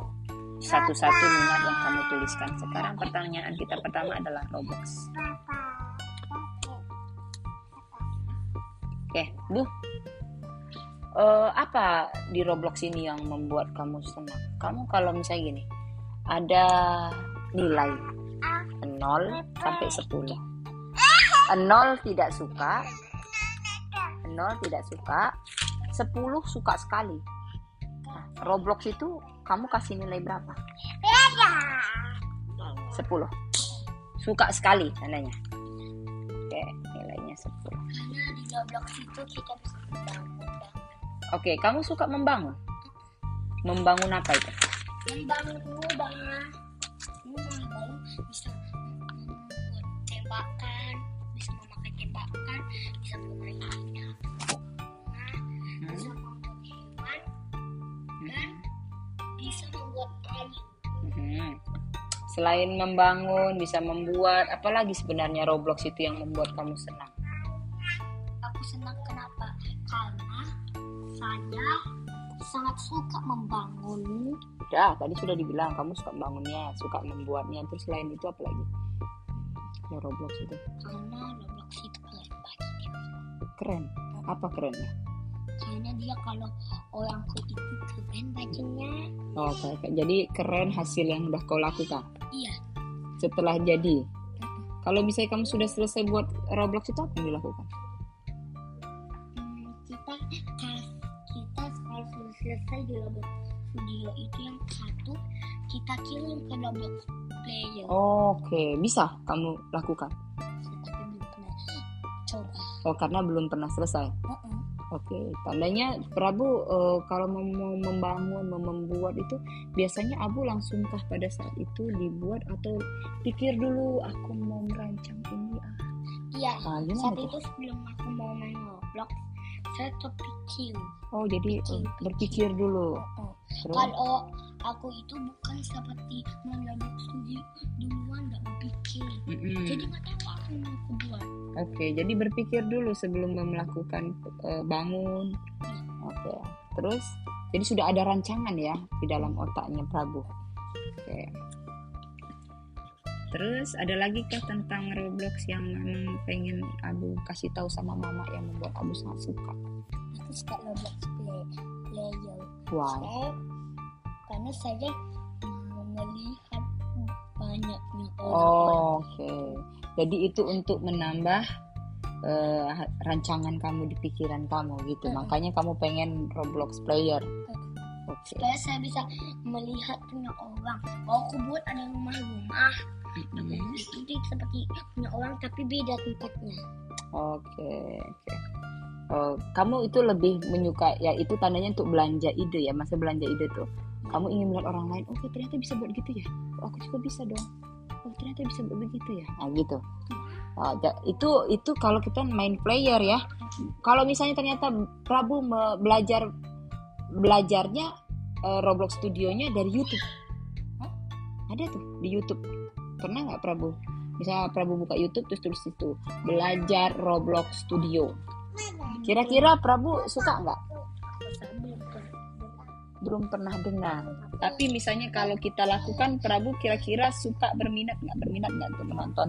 satu-satu minat yang kamu tuliskan. Sekarang pertanyaan kita pertama adalah Roblox. Oke, Bu. Eh, apa di Roblox ini yang membuat kamu senang? Kamu kalau misalnya gini, ada nilai 0 sampai 10. 0 tidak suka, 0 tidak suka, 10 suka sekali. Nah, Roblox itu kamu kasih nilai berapa? 10. Suka sekali tandanya. Oke, nilainya 10. karena di Roblox itu kita bisa Oke, kamu suka membangun? Membangun apa itu? membangun rumah membangun bisa membuat tembakan bisa memakai tembakan bisa permainan nah bisa membuat hewan dan bisa membuat air Mhm. Selain membangun, bisa membuat, apalagi sebenarnya Roblox itu yang membuat kamu senang? aku senang saya sangat suka membangun Ya, tadi sudah dibilang kamu suka bangunnya, suka membuatnya. Terus selain itu apa lagi? Ya Roblox itu karena Roblox itu keren bagi keren. Apa kerennya? karena dia kalau orangku itu keren bajunya Oh, oke. Jadi keren hasil yang udah kau lakukan iya setelah jadi. Kalau misalnya kamu sudah selesai buat Roblox itu apa yang dilakukan? Hmm, kita selesai di Roblox video itu yang satu kita kirim ke Roblox player Oke, bisa kamu lakukan. tapi belum pernah coba Oh, karena belum pernah selesai. Uh-uh. Oke, tandanya Prabu eh, kalau mau membangun, mau membuat itu biasanya Abu langsungkah pada saat itu dibuat atau pikir dulu aku mau merancang ini ah. iya Ah, saat itu sebelum aku mau main Roblox saya terpikir Oh, jadi eh, berpikir dulu. uh-uh. Terus kalau aku itu bukan seperti Roblox studio duluan nggak berpikir Mm-mm. jadi nggak tahu apa yang mau aku buat Oke, jadi berpikir dulu sebelum melakukan eh, bangun. Oke. Terus jadi sudah ada rancangan ya di dalam otaknya Prabu. Oke. Terus ada lagi kah tentang Roblox yang memang pengen Abu kasih tahu sama Mama yang membuat Abu sangat suka? aku suka Roblox play player Wow. saya karena saya mau melihat banyaknya orang Oh, Oke. Jadi itu untuk menambah eh, rancangan kamu di pikiran kamu gitu. Mm-mm. Makanya kamu pengen Roblox player. Oke. supaya saya bisa melihat punya orang kalau aku buat ada rumah-rumah Mm-mm. nanti seperti punya orang tapi beda tempatnya Oke, oke. Oh, kamu itu lebih menyuka ya itu tandanya untuk belanja ide ya, masa belanja ide tuh. Kamu ingin melihat orang lain, oke ternyata bisa buat gitu ya. Oh, aku juga bisa dong. Oh, ternyata bisa buat begitu ya. Nah, gitu. Oh, itu itu kalau kita main player ya. Kalau misalnya ternyata Prabu belajar belajarnya eh, Roblox studionya dari YouTube. Hah? Ada tuh di YouTube. Pernah nggak Prabu? Misalnya Prabu buka YouTube terus tulis itu belajar Roblox Studio. Kira-kira Prabu suka nggak? Belum pernah dengar. Tapi misalnya kalau kita lakukan, Prabu kira-kira suka berminat nggak? Berminat nggak untuk menonton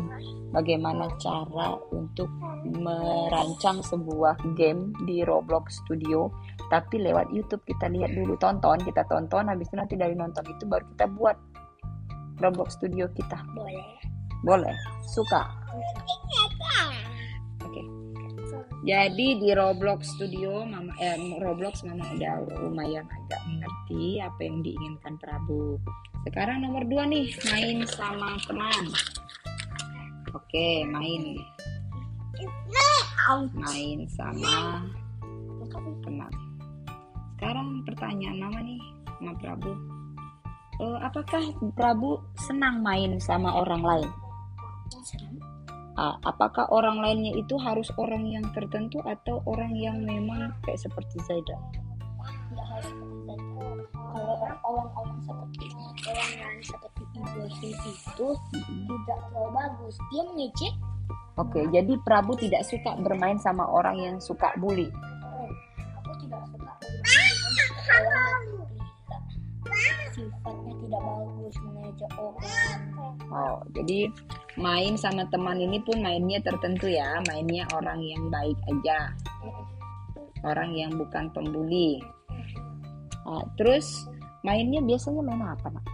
bagaimana cara untuk merancang sebuah game di Roblox Studio? Tapi lewat YouTube kita lihat dulu, tonton, kita tonton, habis itu nanti dari nonton itu baru kita buat Roblox Studio kita. boleh Boleh? Suka? Oke. Jadi di Roblox Studio, Mama eh, Roblox Mama udah lumayan agak mengerti apa yang diinginkan Prabu. Sekarang nomor dua nih, main sama teman. Oke, main, main sama teman. Sekarang pertanyaan Mama nih, sama Prabu. Eh, apakah Prabu senang main sama orang lain? serem Ah, apakah orang lainnya itu harus orang yang tertentu atau orang yang memang kayak seperti Zaida? nggak harus seperti kalau orang-orang seperti orang yang seperti Ibrahim itu tidak terlalu bagus dia mengejek Oke, jadi Prabu tidak suka bermain sama orang yang suka bully. aku tidak suka bermain dengan orang sifatnya tidak bagus mengajak orang Oh, jadi main sama teman ini pun mainnya tertentu ya, mainnya orang yang baik aja, orang yang bukan pembuli. Oh, terus mainnya biasanya main apa, nak?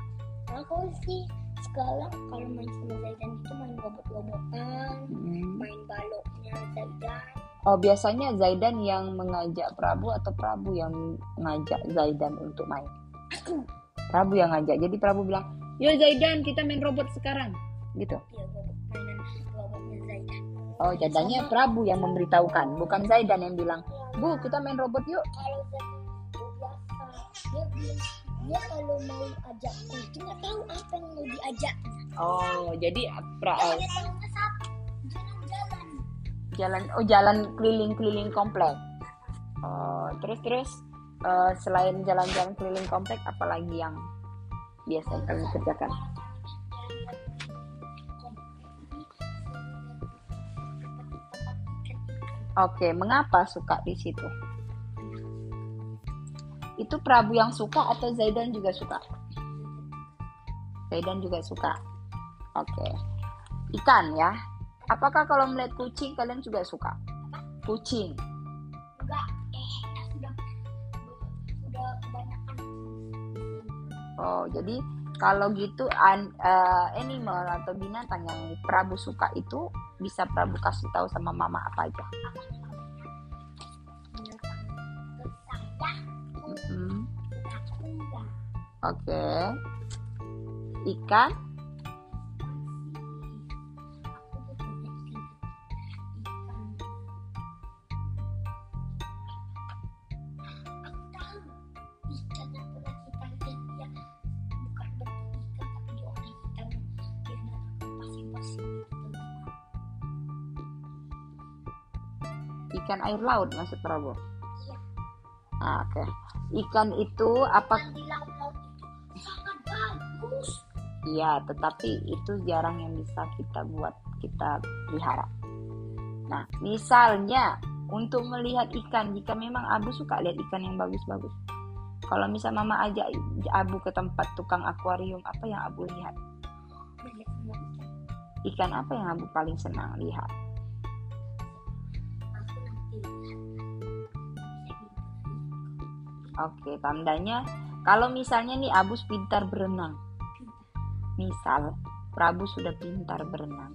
aku sih sekarang kalau main sama Zaidan itu main robot-robotan Hmm. main baloknya Zaidan Oh, biasanya Zaidan yang mengajak Prabu atau Prabu yang ngajak Zaidan untuk main? aku Prabu yang ngajak. Jadi Prabu bilang, "Yo Zaidan, kita main robot sekarang." Gitu. ya Zaidan Oh, jadinya Prabu yang memberitahukan, bukan Zaidan yang bilang, "Bu, kita main robot yuk." kalau dia kalau mau ajakku tahu apa yang mau diajak Oh, jadi pra- jalan-jalan jalan oh jalan keliling-keliling komplek. Oh, terus terus eh, selain jalan-jalan keliling komplek apalagi yang biasa kalian kerjakan? Oke, mengapa suka di situ? Itu Prabu yang suka atau Zaidan juga suka? Zaidan juga suka. Oke. Ikan ya. Apakah kalau melihat kucing kalian juga suka? Kucing. Oh, jadi kalau gitu an, eh, animal atau binatang yang Prabu suka itu bisa Prabu kasih tahu sama mama apa aja. aku enggak Oke. Ikan. Air laut maksud Prabu. Iya. Ah, Oke. Ikan itu apa? Ikan itu sangat bagus Iya, tetapi itu jarang yang bisa kita buat kita pelihara. Nah, misalnya untuk melihat ikan, jika memang Abu suka lihat ikan yang bagus-bagus. Kalau misal Mama ajak Abu ke tempat tukang akuarium, apa yang Abu lihat? Ikan apa yang Abu paling senang lihat? Oke, tandanya kalau misalnya nih Abu pintar berenang. Misal Prabu sudah pintar berenang.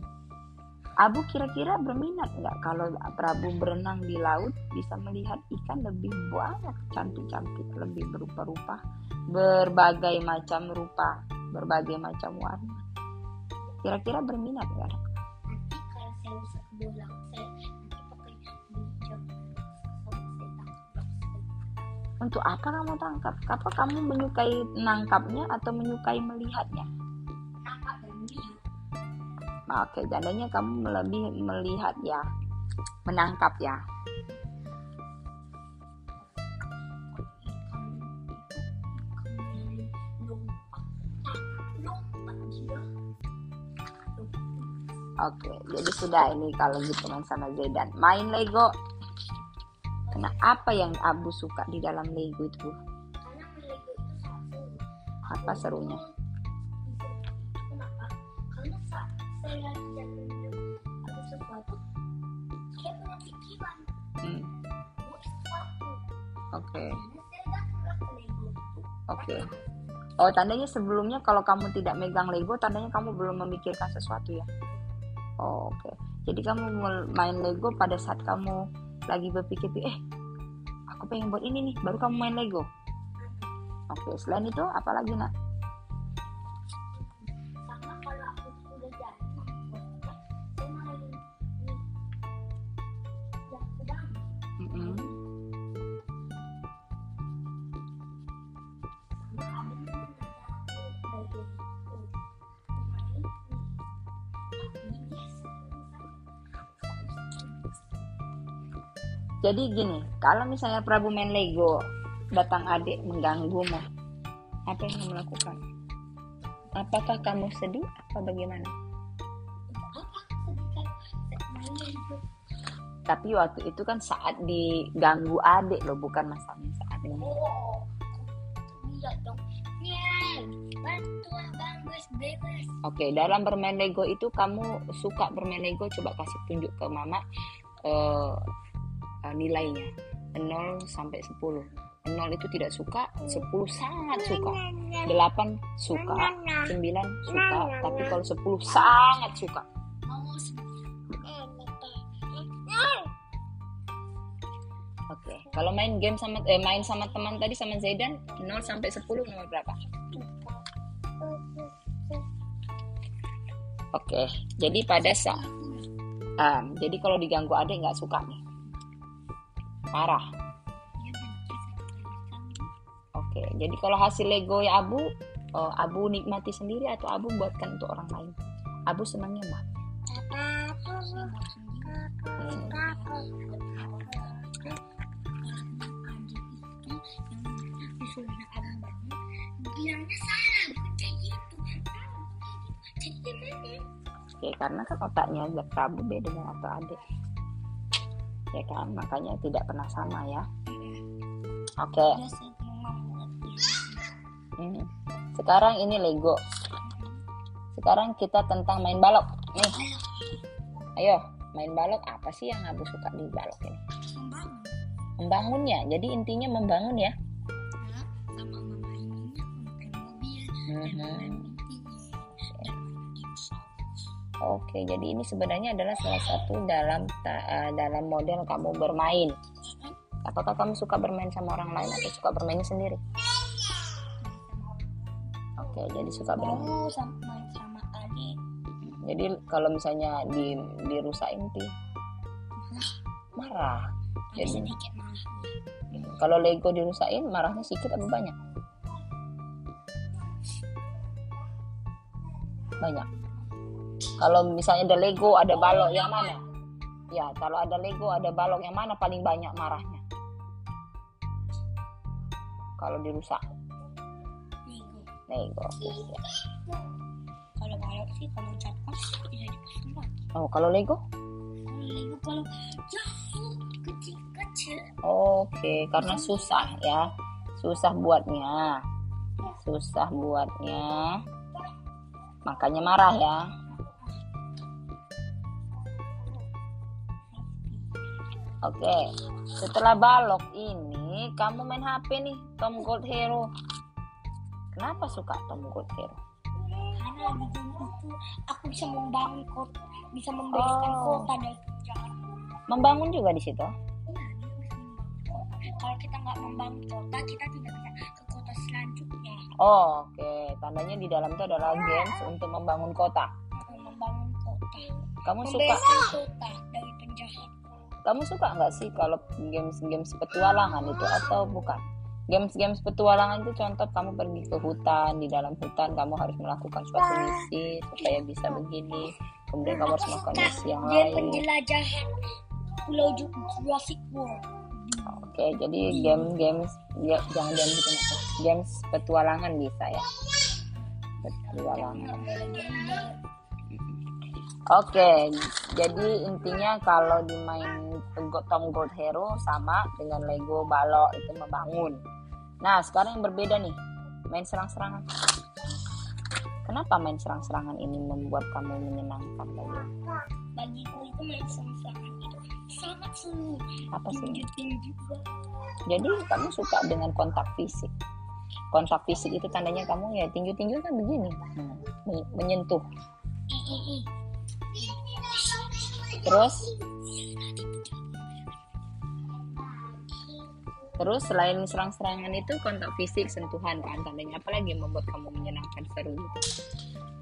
Abu kira-kira berminat nggak kalau Prabu berenang di laut bisa melihat ikan lebih banyak cantik-cantik, lebih berupa-rupa, berbagai macam rupa, berbagai macam warna. Kira-kira berminat nggak? kalau saya bisa ke Untuk apa kamu tangkap? Apa kamu menyukai nangkapnya atau menyukai melihatnya? Nah, Oke, jadinya kamu lebih melihat ya, menangkap ya. Oke, jadi sudah ini kalau gitu main sama Zaidan. Main Lego. Nah, apa yang Abu suka di dalam Lego itu? Apa serunya? Hmm. Oke, itu. oke. Oh, tandanya sebelumnya kalau kamu tidak megang Lego, tandanya kamu belum memikirkan sesuatu ya? Oh, oke. Jadi kamu main Lego pada saat kamu lagi berpikir, eh, aku pengen buat ini nih, baru kamu main Lego. Oke, selain itu apa lagi nak? Jadi gini, kalau misalnya Prabu main Lego, datang adik mengganggumu, apa yang kamu lakukan? Apakah kamu sedih atau bagaimana? tapi waktu itu kan saat diganggu adik loh bukan masalahnya saat ini Oh. Oke, dalam bermain Lego itu kamu suka bermain Lego? Coba kasih tunjuk ke Mama eh, eh, nilainya 0 sampai 10. 0 itu tidak suka, 10 sangat suka, 8 suka, 9 suka, tapi kalau 10 sangat suka. Oke, kalau main game sama eh, main sama teman tadi sama Zaidan 0 sampai 10 nomor berapa? Oke, jadi pada saat ah, jadi kalau diganggu adik nggak suka nih, marah. Oke, jadi kalau hasil Lego ya Abu, eh, Abu nikmati sendiri atau Abu buatkan untuk orang lain? Abu senangnya mah. Hmm. Oke, karena kan otaknya Prabu beda dengan atau adik. Ya kan, makanya tidak pernah sama ya. Oke, memang mengerti hmm. sekarang ini Lego. Sekarang kita tentang main balok. Nih, ayo main balok apa sih yang Abu suka di balok ini? membangun Membangunnya. Jadi intinya membangun ya. Sama mama ininya memakai mobil dan Oke, jadi ini sebenarnya adalah salah satu dalam eh, dalam model kamu bermain. Apakah kamu suka bermain sama orang lain atau suka bermainnya sendiri? Oke, jadi suka bermain. mau sama sama adik Jadi kalau misalnya di dirusakin ti marah. Jadi sedikit malah kalau Lego dirusakin marahnya sedikit atau banyak? Banyak. Kalau misalnya ada Lego ada balok yang mana? Ya, kalau ada Lego ada balok yang mana paling banyak marahnya? Kalau dirusak Lego Lego. Ya. kalau balok sih kalau catkan bisa dipasang lagi Oh, kalau Lego? kalau Lego kalau jauh kecil-kecil Oke, karena susah ya. Susah buatnya. Susah buatnya. Makanya marah ya. Oke, setelah balok ini kamu main HP nih, Tom Gold Hero. Kenapa suka Tom Gold Hero? karena di game itu aku bisa membangun kota bisa membereskan Oh. kota dari penjara Membangun juga di situ. Iya, membangun kalau kita nggak membangun kota kita tidak bisa ke kota selanjutnya Oh, oke. Tandanya di dalam itu adalah games untuk membangun kota. Membangun kota Kamu suka membereskan kota dari penjahat kamu suka nggak sih kalau games-games petualangan itu atau bukan? Games-games petualangan itu contoh kamu pergi ke hutan, di dalam hutan kamu harus melakukan suatu misi supaya bisa begini. Kemudian kamu harus melakukan misi yang lain. penjelajahan pulau Ju- Jurassic World Oke, jadi game-games ya, jangan jangan gitu Nak. Games petualangan bisa ya. Petualangan. Oke, jadi intinya kalau dimain Tom Gold Hero sama dengan Lego balok itu membangun. Nah, sekarang yang berbeda nih, main serang-serangan. Kenapa main serang-serangan ini membuat kamu menyenangkan lagi? bagiku itu main sama-sama itu sangat seru Apa sih? Jadi kamu suka dengan kontak fisik. Kontak fisik itu tandanya kamu ya tinju-tinju kan begini, Hmm, men- menyentuh. I- i- i. Terus Terus selain serang-serangan itu kontak fisik sentuhan kan tandanya apalagi yang membuat kamu menyenangkan seru gitu.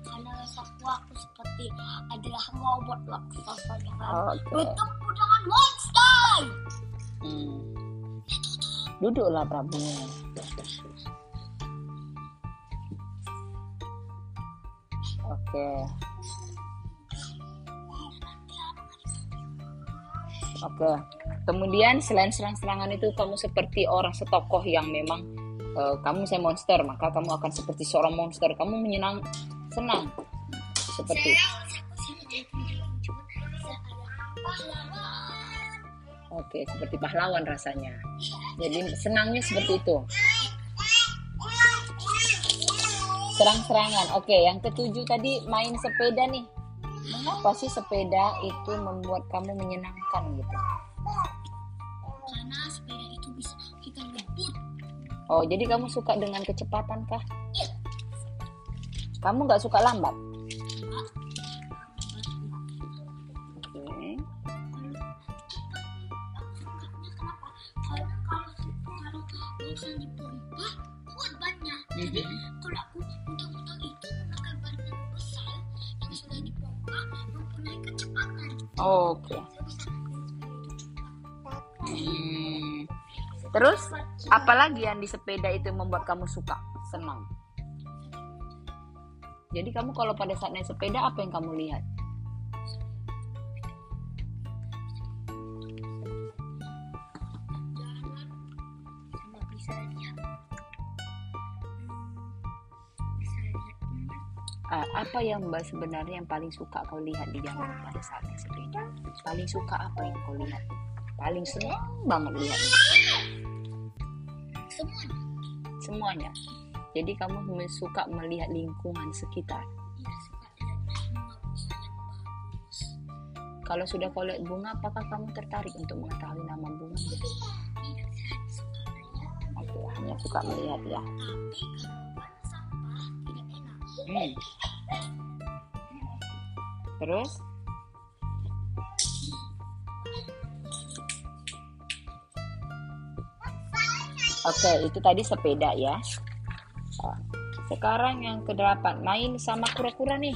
karena rasaku aku seperti adalah robot raksasa yang bertemu dengan monster Hmm. Duduklah Prabu. Oke. Oke. Kemudian selain serang-serangan itu kamu seperti orang setokoh yang memang eh, kamu saya monster, maka kamu akan seperti seorang monster. Kamu menyenang senang seperti Oke, seperti pahlawan rasanya. Jadi senangnya seperti itu. Serang-serangan. Oke, yang ketujuh tadi main sepeda nih. Mengapa sih sepeda itu membuat kamu menyenangkan gitu? karena sepeda itu bisa kita ngebut Oh, jadi kamu suka dengan kecepatan kah? Kamu nggak suka lambat? Terus apalagi yang di sepeda itu membuat kamu suka, senang? Jadi kamu kalau pada saat naik sepeda apa yang kamu lihat? lihat lihat Ah, apa yang mbak sebenarnya yang paling suka kau lihat di jalan pada saat sepeda? Paling suka apa yang kau lihat? Paling senang banget lihatnya. Semuanya Semuanya. Jadi kamu suka melihat lingkungan sekitar. suka bunga bagus Kalau sudah lihat bunga, apakah kamu tertarik untuk mengetahui nama bunga? tidak lihat Oke, hanya suka melihat ya. tapi sampah Hmm. Terus? Oke, itu tadi sepeda ya. Sekarang yang kedelapan, main sama kura-kura nih.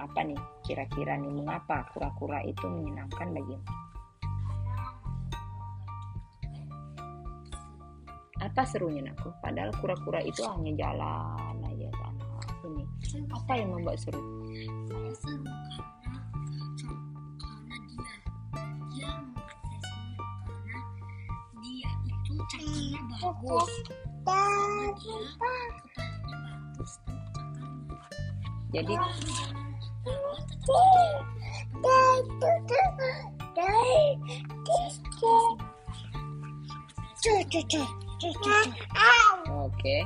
Apa nih? Kira-kira nih mengapa kura-kura itu menyenangkan bagimu? Apa serunya aku? Padahal kura-kura itu hanya jalan aja sana sini. Apa yang membuat seru? Bagus Jadi Oke.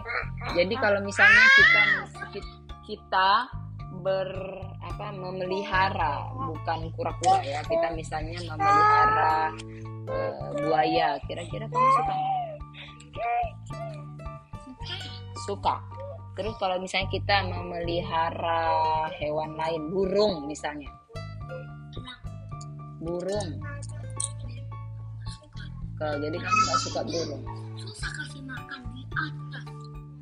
Jadi kalau misalnya kita kita ber apa memelihara bukan kura-kura ya kita misalnya memelihara eh, buaya kira-kira kamu suka? Suka. Suka terus kalau misalnya kita memelihara hewan lain burung misalnya. Burung. Suka Ke, jadi kamu nggak suka burung? Susah kasih makan di atas.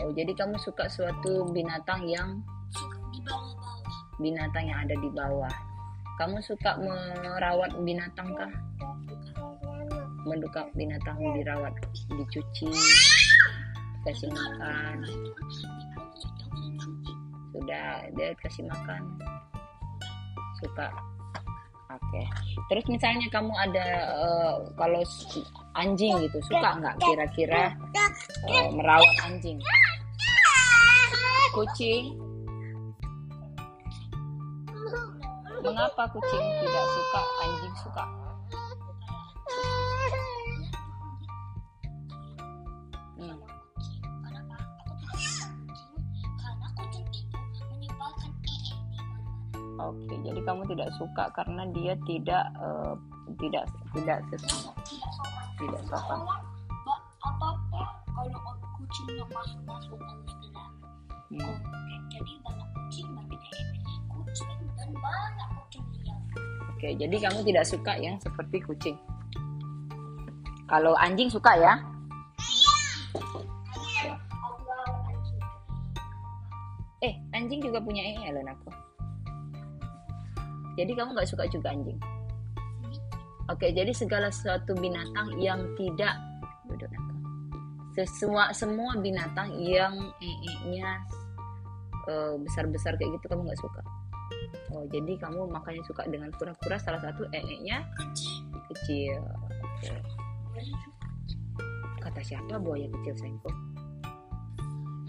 Oh jadi kamu suka suatu binatang yang suka di binatang yang ada di bawah. Kamu suka merawat binatang kah menduka binatang dirawat dicuci kasih makan. Sudah dia kasih makan. Suka. Oke. Terus misalnya kamu ada eh, kalau anjing gitu suka nggak kira-kira eh, merawat anjing? Kucing. Mengapa kucing tidak suka anjing suka Oke, jadi kamu tidak suka karena dia tidak eh, tidak tidak ses- Tidak sopan. apa-apa kalau kucingnya masuk-masuk ke dalam Hmm. Jadi banyak kucing ee. Kucing dan banyak kucing liar. Oke, jadi kamu tidak suka yang seperti kucing. Kalau anjing suka ya? Eh, anjing juga punya ee loh aku. Jadi kamu nggak suka juga anjing? Oke, jadi segala sesuatu binatang yang tidak Nako. Semua binatang yang ee-nya eh, besar-besar kayak gitu kamu nggak suka. Oh, jadi kamu makanya suka dengan kura-kura salah satu ee-nya Kecil. juga. Kata siapa buaya kecil sayangku?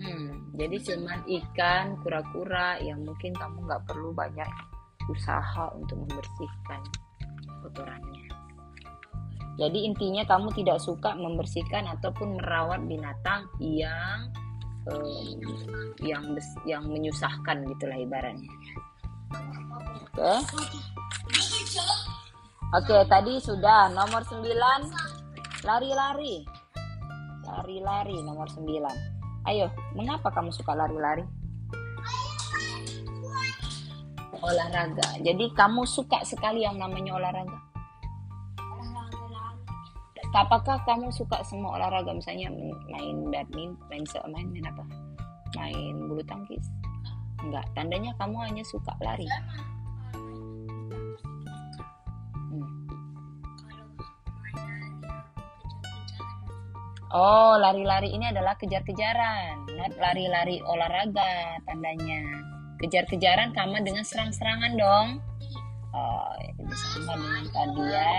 Hmm, jadi cuman ikan, kura-kura yang mungkin kamu nggak perlu banyak usaha untuk membersihkan kotorannya. Jadi intinya kamu tidak suka membersihkan ataupun merawat binatang yang um, yang yang menyusahkan gitulah ibaratnya. Oke. Oke, tadi sudah nomor 9 lari-lari. Lari-lari nomor 9. Ayo, mengapa kamu suka lari-lari? Olahraga. Jadi kamu suka sekali yang namanya olahraga. Apakah kamu suka semua olahraga misalnya main badminton, main main main apa? Main bulu tangkis? Enggak, tandanya kamu hanya suka lari. Hmm. Oh, lari-lari ini adalah kejar-kejaran, not lari-lari olahraga tandanya. Kejar-kejaran sama dengan serang-serangan dong. Oh, itu sama dengan tadi ya.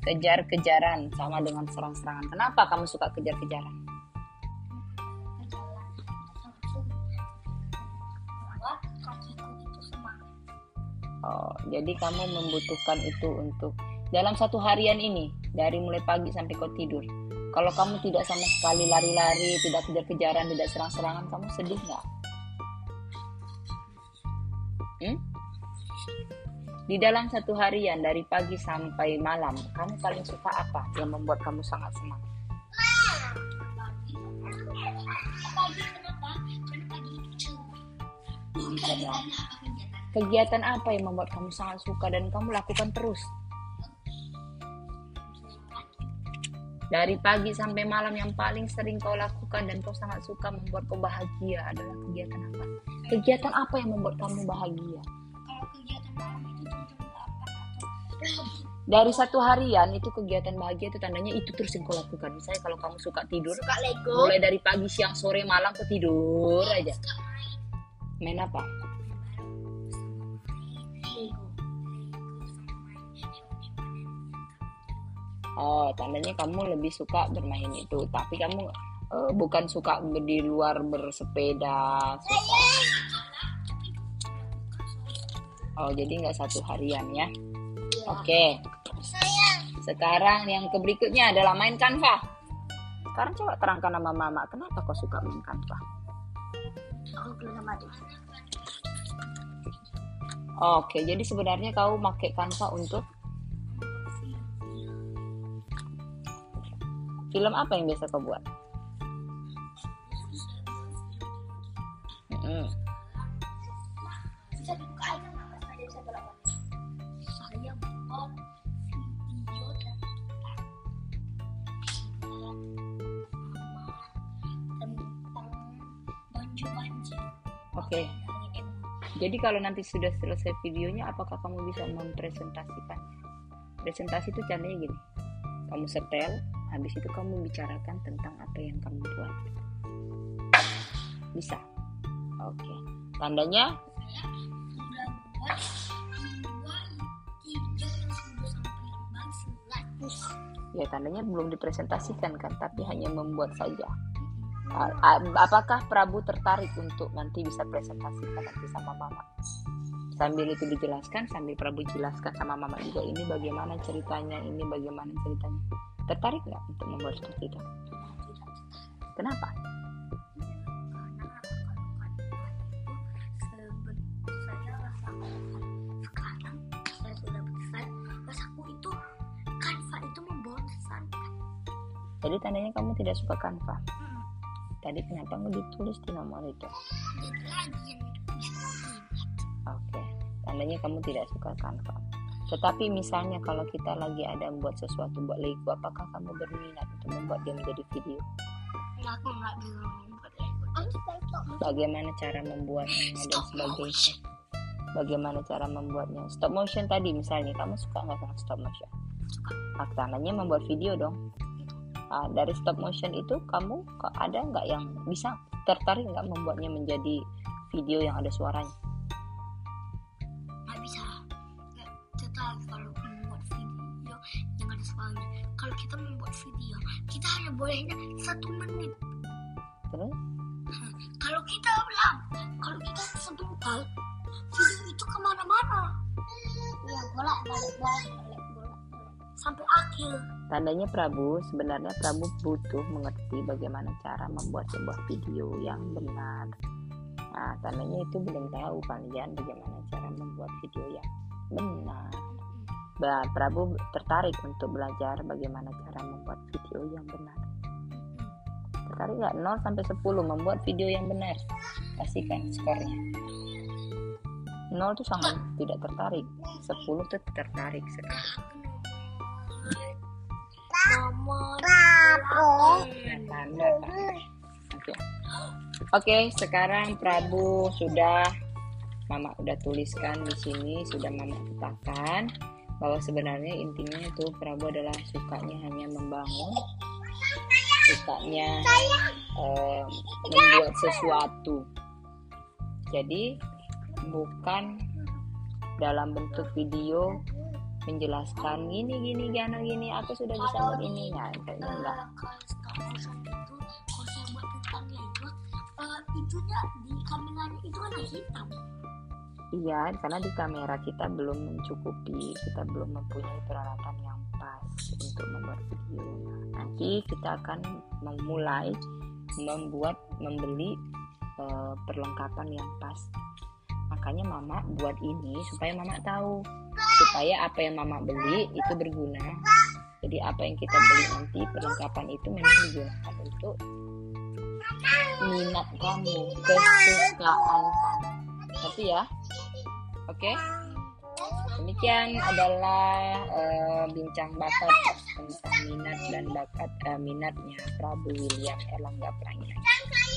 Kejar-kejaran sama dengan serang-serangan. Kenapa kamu suka kejar-kejaran? Oh, jadi kamu membutuhkan itu untuk dalam satu harian ini dari mulai pagi sampai kau tidur. Kalau kamu tidak sama sekali lari-lari, tidak kejar-kejaran, tidak serang-serangan, kamu sedih nggak? Hmm? Di dalam satu harian dari pagi sampai malam, kamu paling suka apa yang membuat kamu sangat senang? Kegiatan apa yang membuat kamu sangat suka dan kamu lakukan terus? Dari pagi sampai malam yang paling sering kau lakukan dan kau sangat suka membuat kau bahagia adalah kegiatan apa? Kegiatan apa yang membuat kamu bahagia? kalau kegiatan malam itu jam delapan atau Dari satu harian itu kegiatan bahagia itu tandanya itu terus yang kau lakukan. Misalnya kalau kamu suka tidur, suka Lego mulai dari pagi, siang, sore, malam kau tidur aja. suka main Main apa? Oh, tandanya kamu lebih suka bermain itu. Tapi kamu eh, bukan suka di luar bersepeda. Suka. Oh, jadi nggak satu harian ya? Oke. Sekarang yang ke berikutnya adalah main Canva. Sekarang coba terangkan sama mama, kenapa kau suka main aku belum adik Oke, jadi sebenarnya kau pakai Canva untuk film apa yang biasa kau buat? Oke. emo Jadi kalau nanti sudah selesai videonya, apakah kamu bisa mempresentasikannya? Presentasi itu caranya gini. Kamu setel, habis itu kamu bicarakan tentang apa yang kamu buat. Bisa? Oke. Tandanya, lima seratus ya tandanya belum dipresentasikan kan, tapi hanya membuat saja. Apakah Prabu tertarik untuk nanti bisa presentasikan nanti sama Mama? Sambil itu dijelaskan, sambil Prabu jelaskan sama Mama juga ini bagaimana ceritanya, ini bagaimana ceritanya. Tertarik nggak untuk membuat seperti itu? Kenapa? karena kalau saya rasakan sekarang saya sudah besar rasaku itu kanva itu membosankan Jadi tandanya kamu tidak suka Canva. Tadi kenapa nggak ditulis di nomor itu? Oke, tandanya kamu tidak suka Canva. Tetapi misalnya kalau kita lagi ada membuat sesuatu buat Lego, apakah kamu berminat untuk membuat dia menjadi video? Enggak, aku nggak bisa membuat Lego aku suka Bagaimana cara membuatnya dan stop sebagainya? motion Bagaimana cara membuatnya? Stop motion tadi misalnya, kamu suka nggak sama stop motion? suka Nah, membuat video dong. Ah, dari stop motion itu kamu kok ada nggak yang bisa tertarik nggak membuatnya menjadi video yang ada suaranya? Suaranya kalau kita membuat video kita hanya bolehnya satu menit Terus? kalau kita bilang kalau kita sebentar video itu ke mana-mana ya bolak balik bolak balik bolak sampai akhir Tandanya Prabu, sebenarnya Prabu butuh mengerti bagaimana cara membuat sebuah video yang benar. Nah, tandanya itu belum tahu kalian bagaimana cara membuat video yang benar. Bah, Prabu tertarik untuk belajar bagaimana cara membuat video yang benar. Tertarik nggak? 0 sampai 10 membuat video yang benar. Kasihkan skornya. 0 tuh sangat tidak tertarik. 10 tuh tertarik sekali. Oke. Oke, sekarang Prabu sudah Mama udah tuliskan di sini, sudah Mama tetapkan bahwa sebenarnya intinya itu Prabu adalah sukanya hanya membangun, sukanya eh, membuat sesuatu. Jadi bukan dalam bentuk video menjelaskan gini gini gini gini aku sudah bisa buat ini. Nah kayaknya enggak itunya di kameranya itu kan hitam Iya, karena di kamera kita belum mencukupi, kita belum mempunyai peralatan yang pas untuk membuat video. Nanti kita akan memulai membuat, membeli eh, perlengkapan yang pas. Makanya mama buat ini supaya mama tahu, supaya apa yang mama beli itu berguna. Jadi apa yang kita beli nanti perlengkapan itu memang digunakan untuk minat kamu, kesukaan kamu. Tapi ya, Oke. Demikian adalah eh, bincang bakat tentang minat dan bakat eh, minatnya Prabu William Erlangga Pranginangi.